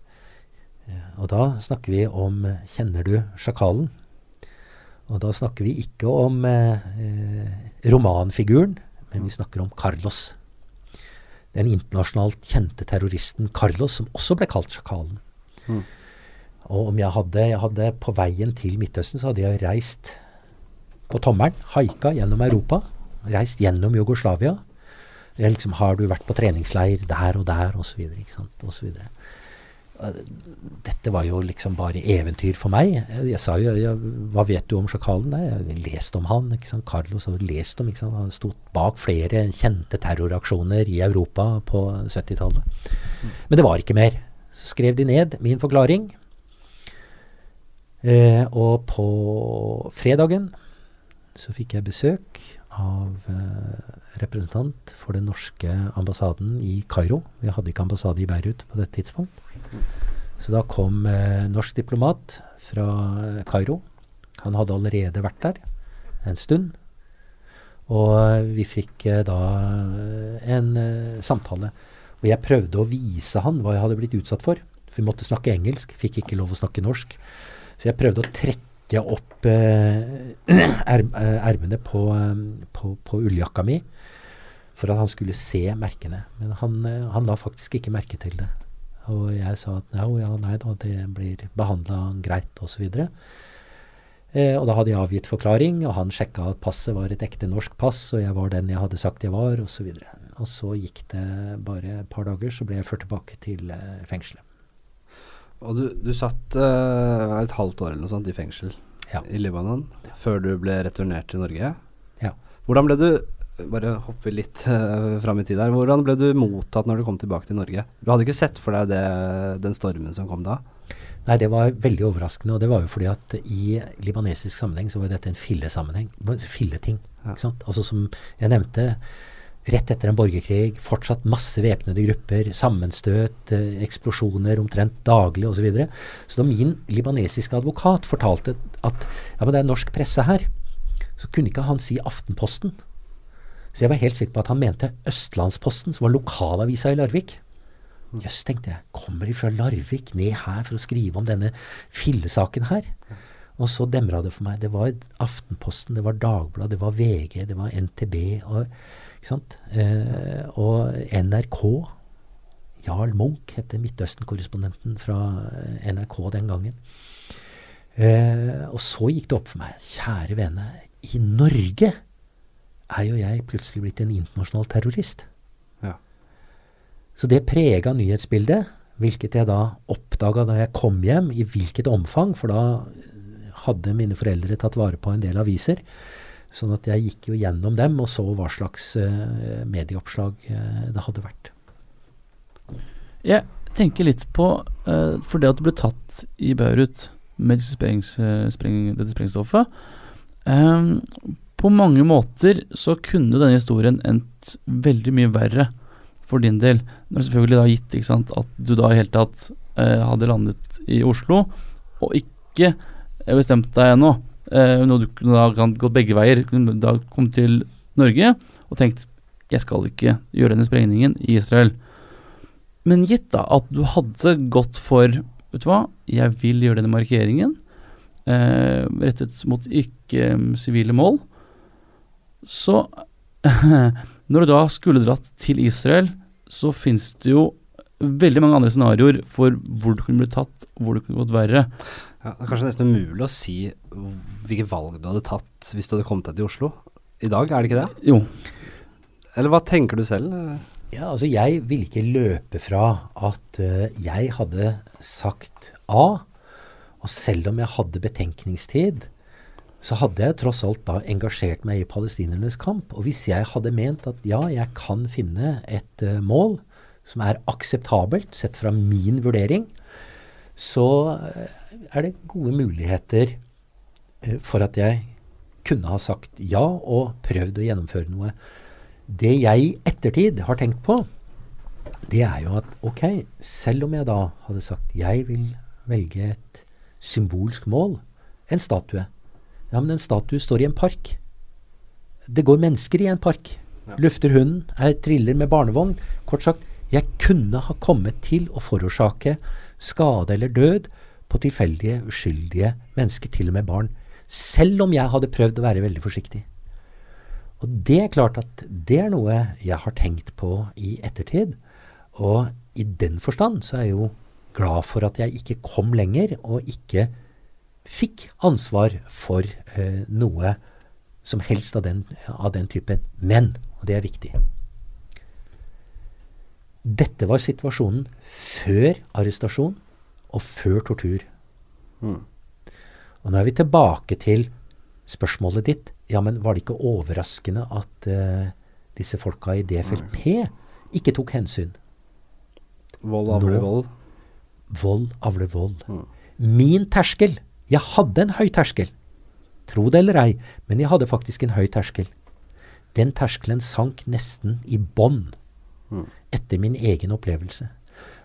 Og da snakker vi om Kjenner du sjakalen? Og da snakker vi ikke om eh, romanfiguren, men vi snakker om Carlos. Den internasjonalt kjente terroristen Carlos, som også ble kalt Sjakalen. Mm. Og om jeg hadde, jeg hadde På veien til Midtøsten så hadde jeg reist på tommelen, haika gjennom Europa. Reist gjennom Jugoslavia. Liksom, har du vært på treningsleir der og der, osv. Og, så videre, og, så dette var jo liksom bare eventyr for meg. Jeg sa jo ja, 'Hva vet du om sjakalen?' Nei, jeg har lest om han. ikke sant? Carlos har lest om, ikke sant? Han stod bak flere kjente terroraksjoner i Europa på 70-tallet. Men det var ikke mer. Så skrev de ned min forklaring. Eh, og på fredagen så fikk jeg besøk av eh, representant for den norske ambassaden i Kairo. Vi hadde ikke ambassade i Beirut på dette tidspunkt. Så da kom eh, norsk diplomat fra eh, Kairo. Han hadde allerede vært der en stund. Og eh, vi fikk eh, da eh, en eh, samtale. Og jeg prøvde å vise han hva jeg hadde blitt utsatt for. Vi måtte snakke engelsk, fikk ikke lov å snakke norsk. Så jeg prøvde å trekke opp erm, ermene på, på, på ulljakka mi for at han skulle se merkene. Men han, han la faktisk ikke merke til det. Og jeg sa at ja, ja nei da, det blir behandla greit osv. Eh, og da hadde jeg avgitt forklaring, og han sjekka at passet var et ekte norsk pass, og jeg var den jeg hadde sagt jeg var, osv. Og, så og så gikk det bare et par dager, så ble jeg ført tilbake til eh, fengselet. Og du, du satt eh, et halvt år eller noe sånt i fengsel Ja. i Libanon før du ble returnert til Norge. Ja. Hvordan ble du bare hoppe litt uh, fram i tid her. Hvordan ble du mottatt når du kom tilbake til Norge? Du hadde ikke sett for deg det, den stormen som kom da? Nei, det var veldig overraskende. Og det var jo fordi at i libanesisk sammenheng så var dette en fillesammenheng. Filleting. Ja. Ikke sant? Altså som jeg nevnte, rett etter en borgerkrig, fortsatt masse væpnede grupper, sammenstøt, eh, eksplosjoner omtrent daglig osv. Så, videre. så da min libanesiske advokat fortalte at ja, men det er norsk presse her, så kunne ikke han si Aftenposten. Så jeg var helt sikker på at han mente Østlandsposten, som var lokalavisa i Larvik. Jøss, tenkte jeg. Kommer de fra Larvik ned her for å skrive om denne fillesaken her? Og så demra det for meg. Det var Aftenposten, det var Dagbladet, det var VG, det var NTB. Og? Eh, og NRK. Jarl Munch het Midtøsten-korrespondenten fra eh, NRK den gangen. Eh, og så gikk det opp for meg. Kjære vene, i Norge er jo jeg plutselig blitt en internasjonal terrorist. Ja. Så det prega nyhetsbildet, hvilket jeg da oppdaga da jeg kom hjem, i hvilket omfang, for da hadde mine foreldre tatt vare på en del aviser. Sånn at jeg gikk jo gjennom dem og så hva slags uh, medieoppslag uh, det hadde vært. Jeg tenker litt på uh, For det at du ble tatt i Beirut med disse spreng, spreng, dette sprengstoffet eh, På mange måter så kunne denne historien endt veldig mye verre for din del. Det er selvfølgelig da gitt ikke sant, at du da i hele tatt eh, hadde landet i Oslo, og ikke eh, bestemt deg ennå. Eh, når du kunne da kan gått begge veier. Kunne da kommet til Norge og tenkt jeg skal ikke gjøre denne sprengningen i Israel. Men gitt da at du hadde gått for Vet du hva, jeg vil gjøre denne markeringen eh, rettet mot ikke-sivile mål, så Når du da skulle dratt til Israel, så fins det jo veldig mange andre scenarioer for hvor du kunne blitt tatt, hvor det kunne gått verre. Ja, det er kanskje nesten umulig å si hvilke valg du hadde tatt hvis du hadde kommet deg til Oslo. I dag, er det ikke det? Jo. Eller hva tenker du selv? Ja, altså jeg ville ikke løpe fra at uh, jeg hadde sagt A, og selv om jeg hadde betenkningstid, så hadde jeg tross alt da engasjert meg i palestinernes kamp. Og hvis jeg hadde ment at ja, jeg kan finne et uh, mål som er akseptabelt sett fra min vurdering, så eh, er det gode muligheter uh, for at jeg kunne ha sagt ja og prøvd å gjennomføre noe. Det jeg i ettertid har tenkt på, det er jo at ok, selv om jeg da hadde sagt jeg vil velge et symbolsk mål, en statue Ja, men en statue står i en park. Det går mennesker i en park. Ja. Lufter hunden, er triller med barnevogn. Kort sagt, jeg kunne ha kommet til å forårsake skade eller død på tilfeldige, uskyldige mennesker, til og med barn. Selv om jeg hadde prøvd å være veldig forsiktig. Og det er klart at det er noe jeg har tenkt på i ettertid. Og i den forstand så er jeg jo glad for at jeg ikke kom lenger, og ikke fikk ansvar for eh, noe som helst av den, av den typen. Men, og det er viktig Dette var situasjonen før arrestasjon og før tortur. Mm. Og nå er vi tilbake til spørsmålet ditt. Ja, men var det ikke overraskende at eh, disse folka i DFLP ikke tok hensyn? Vold avler vold. Vold avler vold. Mm. Min terskel Jeg hadde en høy terskel. Tro det eller ei, men jeg hadde faktisk en høy terskel. Den terskelen sank nesten i bånn etter min egen opplevelse.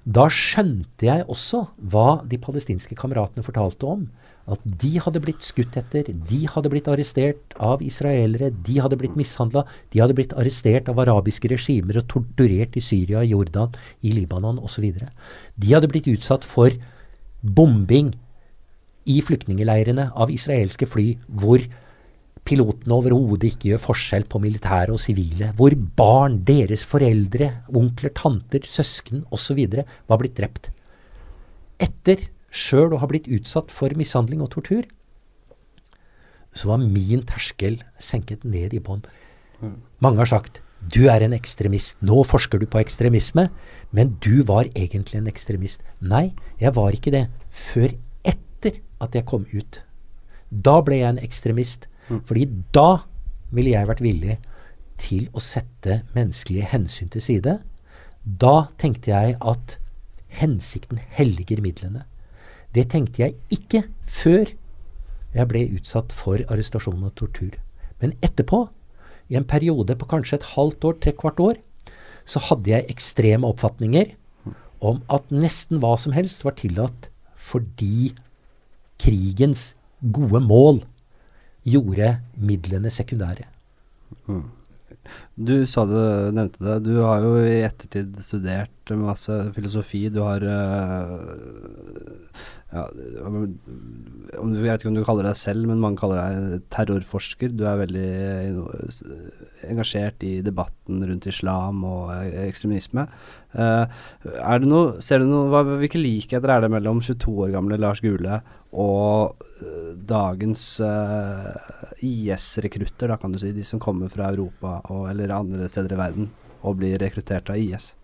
Da skjønte jeg også hva de palestinske kameratene fortalte om. At de hadde blitt skutt etter, de hadde blitt arrestert av israelere, de hadde blitt mishandla, de hadde blitt arrestert av arabiske regimer og torturert i Syria, i Jordan, i Libanon osv. De hadde blitt utsatt for bombing i flyktningeleirene av israelske fly, hvor pilotene overhodet ikke gjør forskjell på militære og sivile, hvor barn, deres foreldre, onkler, tanter, søsken osv. var blitt drept. Etter sjøl å ha blitt utsatt for mishandling og tortur, så var min terskel senket ned i bånn. Mange har sagt du er en ekstremist, nå forsker du på ekstremisme, men du var egentlig en ekstremist. Nei, jeg var ikke det før at jeg kom ut. Da ble jeg en ekstremist, fordi da ville jeg vært villig til å sette menneskelige hensyn til side. Da tenkte jeg at hensikten helliger midlene. Det tenkte jeg ikke før jeg ble utsatt for arrestasjon og tortur. Men etterpå, i en periode på kanskje et halvt år, trekvart år, så hadde jeg ekstreme oppfatninger om at nesten hva som helst var tillatt fordi krigens gode mål gjorde midlene sekundære. Du sa du nevnte det. Du har jo i ettertid studert masse filosofi. Du har øh, ja, Jeg vet ikke om du kaller deg selv, men mange kaller deg terrorforsker. Du er veldig eh, engasjert i debatten rundt islam og eh, ekstremisme. Eh, er det noe, ser du noe, hva, Hvilke likheter er det mellom 22 år gamle Lars Gule og eh, dagens uh, IS-rekrutter, da kan du si, de som kommer fra Europa og, eller andre steder i verden og blir rekruttert av IS?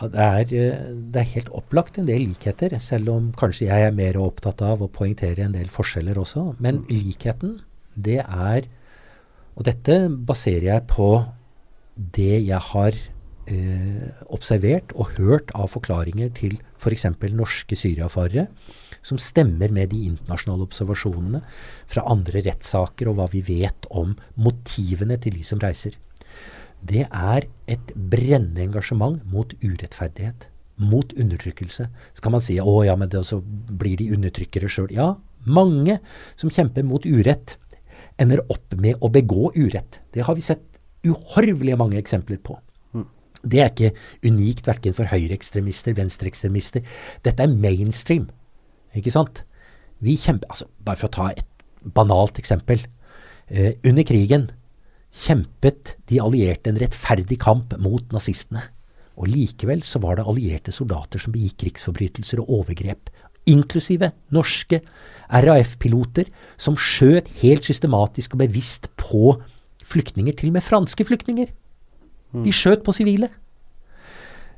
Det er, eh, det er helt opplagt en del likheter, selv om kanskje jeg er mer opptatt av å poengtere en del forskjeller også. Men likheten, det er Og dette baserer jeg på det jeg har eh, observert og hørt av forklaringer til f.eks. norske syriafarere, som stemmer med de internasjonale observasjonene fra andre rettssaker og hva vi vet om motivene til de som reiser det er et brennende engasjement mot urettferdighet. Mot undertrykkelse. Så kan man si å ja, men det, så blir de undertrykkere sjøl. Ja, mange som kjemper mot urett, ender opp med å begå urett. Det har vi sett uhorvelige mange eksempler på. Det er ikke unikt verken for høyreekstremister, venstreekstremister. Dette er mainstream. Ikke sant? Vi kjemper, altså Bare for å ta et banalt eksempel. Eh, under krigen kjempet de allierte en rettferdig kamp mot nazistene. Og likevel så var det allierte soldater som begikk krigsforbrytelser og overgrep, inklusive norske RAF-piloter som skjøt helt systematisk og bevisst på flyktninger, til og med franske flyktninger. De skjøt på sivile.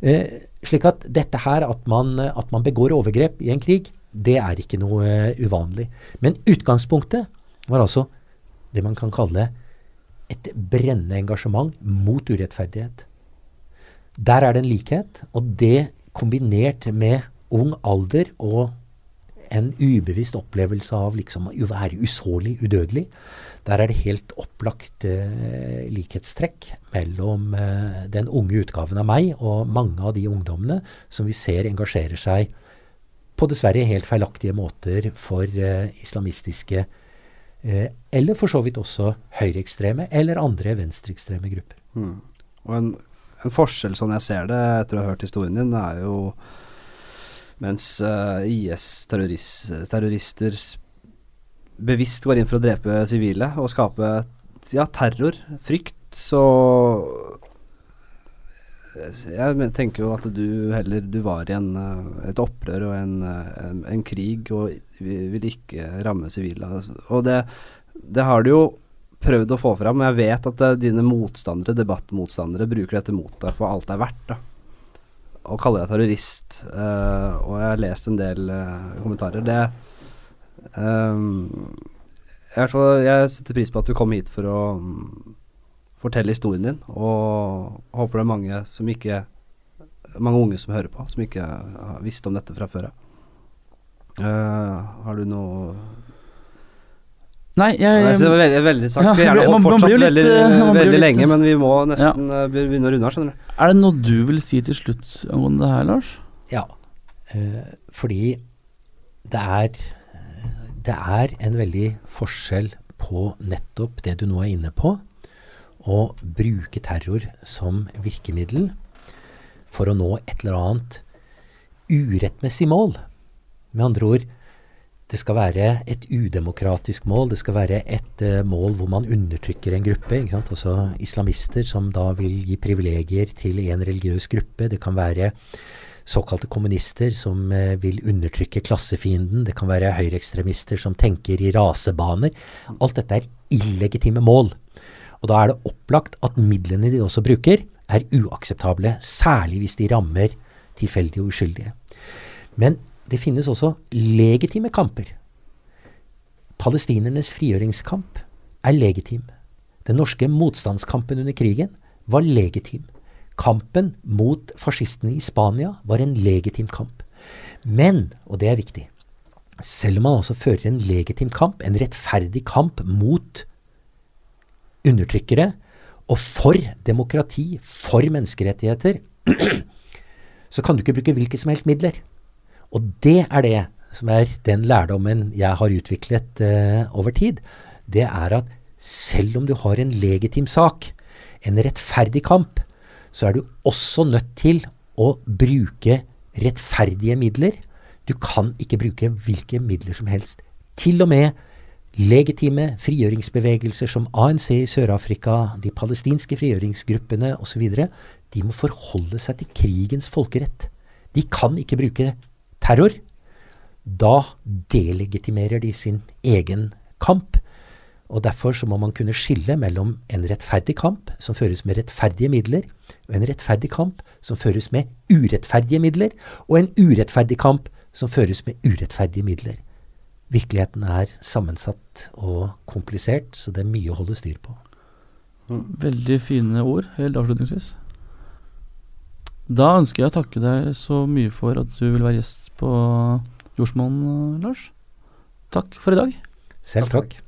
Eh, slik at dette her, at man, at man begår overgrep i en krig, det er ikke noe eh, uvanlig. Men utgangspunktet var altså det man kan kalle et brennende engasjement mot urettferdighet. Der er det en likhet, og det kombinert med ung alder og en ubevisst opplevelse av liksom å være usårlig, udødelig, der er det helt opplagt eh, likhetstrekk mellom eh, den unge utgaven av meg og mange av de ungdommene som vi ser engasjerer seg på dessverre helt feilaktige måter for eh, islamistiske eh, eller for så vidt også høyreekstreme eller andre venstreekstreme grupper. Mm. Og en, en forskjell, sånn jeg ser det etter å ha hørt historien din, er jo mens uh, IS-terrorister s- bevisst går inn for å drepe sivile og skape ja, terror, frykt, så Jeg tenker jo at du heller Du var i en, eh, et opprør og en, eh, en, en krig og vi- vil ikke ramme sivile. Og det, det har du jo prøvd å få fram, men jeg vet at eh, dine motstandere, debattmotstandere bruker dette mot deg for alt det er verdt. da. og kaller deg terrorist, uh, og jeg har lest en del uh, kommentarer, det um, jeg, Jeg setter pris på at du kom hit for å fortelle historien din, og håper det er mange som ikke mange unge som hører på, som ikke har visst om dette fra før av. Uh, har du noe Nei, jeg, Nei, det var veldig, veldig sagt. Ja, Skulle gjerne man- fortsatt litt, veldig, eh, veldig litt- lenge, men vi må nesten ja. begynne å runde her, skjønner du. Er det noe du vil si til slutt angående det her, Lars? Ja, Uh, fordi det er, det er en veldig forskjell på nettopp det du nå er inne på, å bruke terror som virkemiddel for å nå et eller annet urettmessig mål. Med andre ord, det skal være et udemokratisk mål. Det skal være et uh, mål hvor man undertrykker en gruppe. Altså islamister som da vil gi privilegier til en religiøs gruppe. Det kan være såkalte kommunister som uh, vil undertrykke klassefienden. Det kan være høyreekstremister som tenker i rasebaner. Alt dette er illegitime mål. Og da er det opplagt at midlene de også bruker, er uakseptable. Særlig hvis de rammer tilfeldige og uskyldige. Men det finnes også legitime kamper. Palestinernes frigjøringskamp er legitim. Den norske motstandskampen under krigen var legitim. Kampen mot fascistene i Spania var en legitim kamp. Men, og det er viktig, selv om man altså fører en legitim kamp, en rettferdig kamp mot undertrykkere og for demokrati, for menneskerettigheter, så kan du ikke bruke hvilke som helst midler. Og det er det som er den lærdommen jeg har utviklet uh, over tid. Det er at selv om du har en legitim sak, en rettferdig kamp, så er du også nødt til å bruke rettferdige midler. Du kan ikke bruke hvilke midler som helst. Til og med legitime frigjøringsbevegelser som ANC i Sør-Afrika, de palestinske frigjøringsgruppene osv., de må forholde seg til krigens folkerett. De kan ikke bruke terror. Da delegitimerer de sin egen kamp. Og Derfor så må man kunne skille mellom en rettferdig kamp som føres med rettferdige midler, og en rettferdig kamp som føres med urettferdige midler, og en urettferdig kamp som føres med urettferdige midler. Virkeligheten er sammensatt og komplisert, så det er mye å holde styr på. Veldig fine ord helt avslutningsvis. Da ønsker jeg å takke deg så mye for at du vil være gjest på Jordsmonn, Lars. Takk for i dag. Selv takk. takk.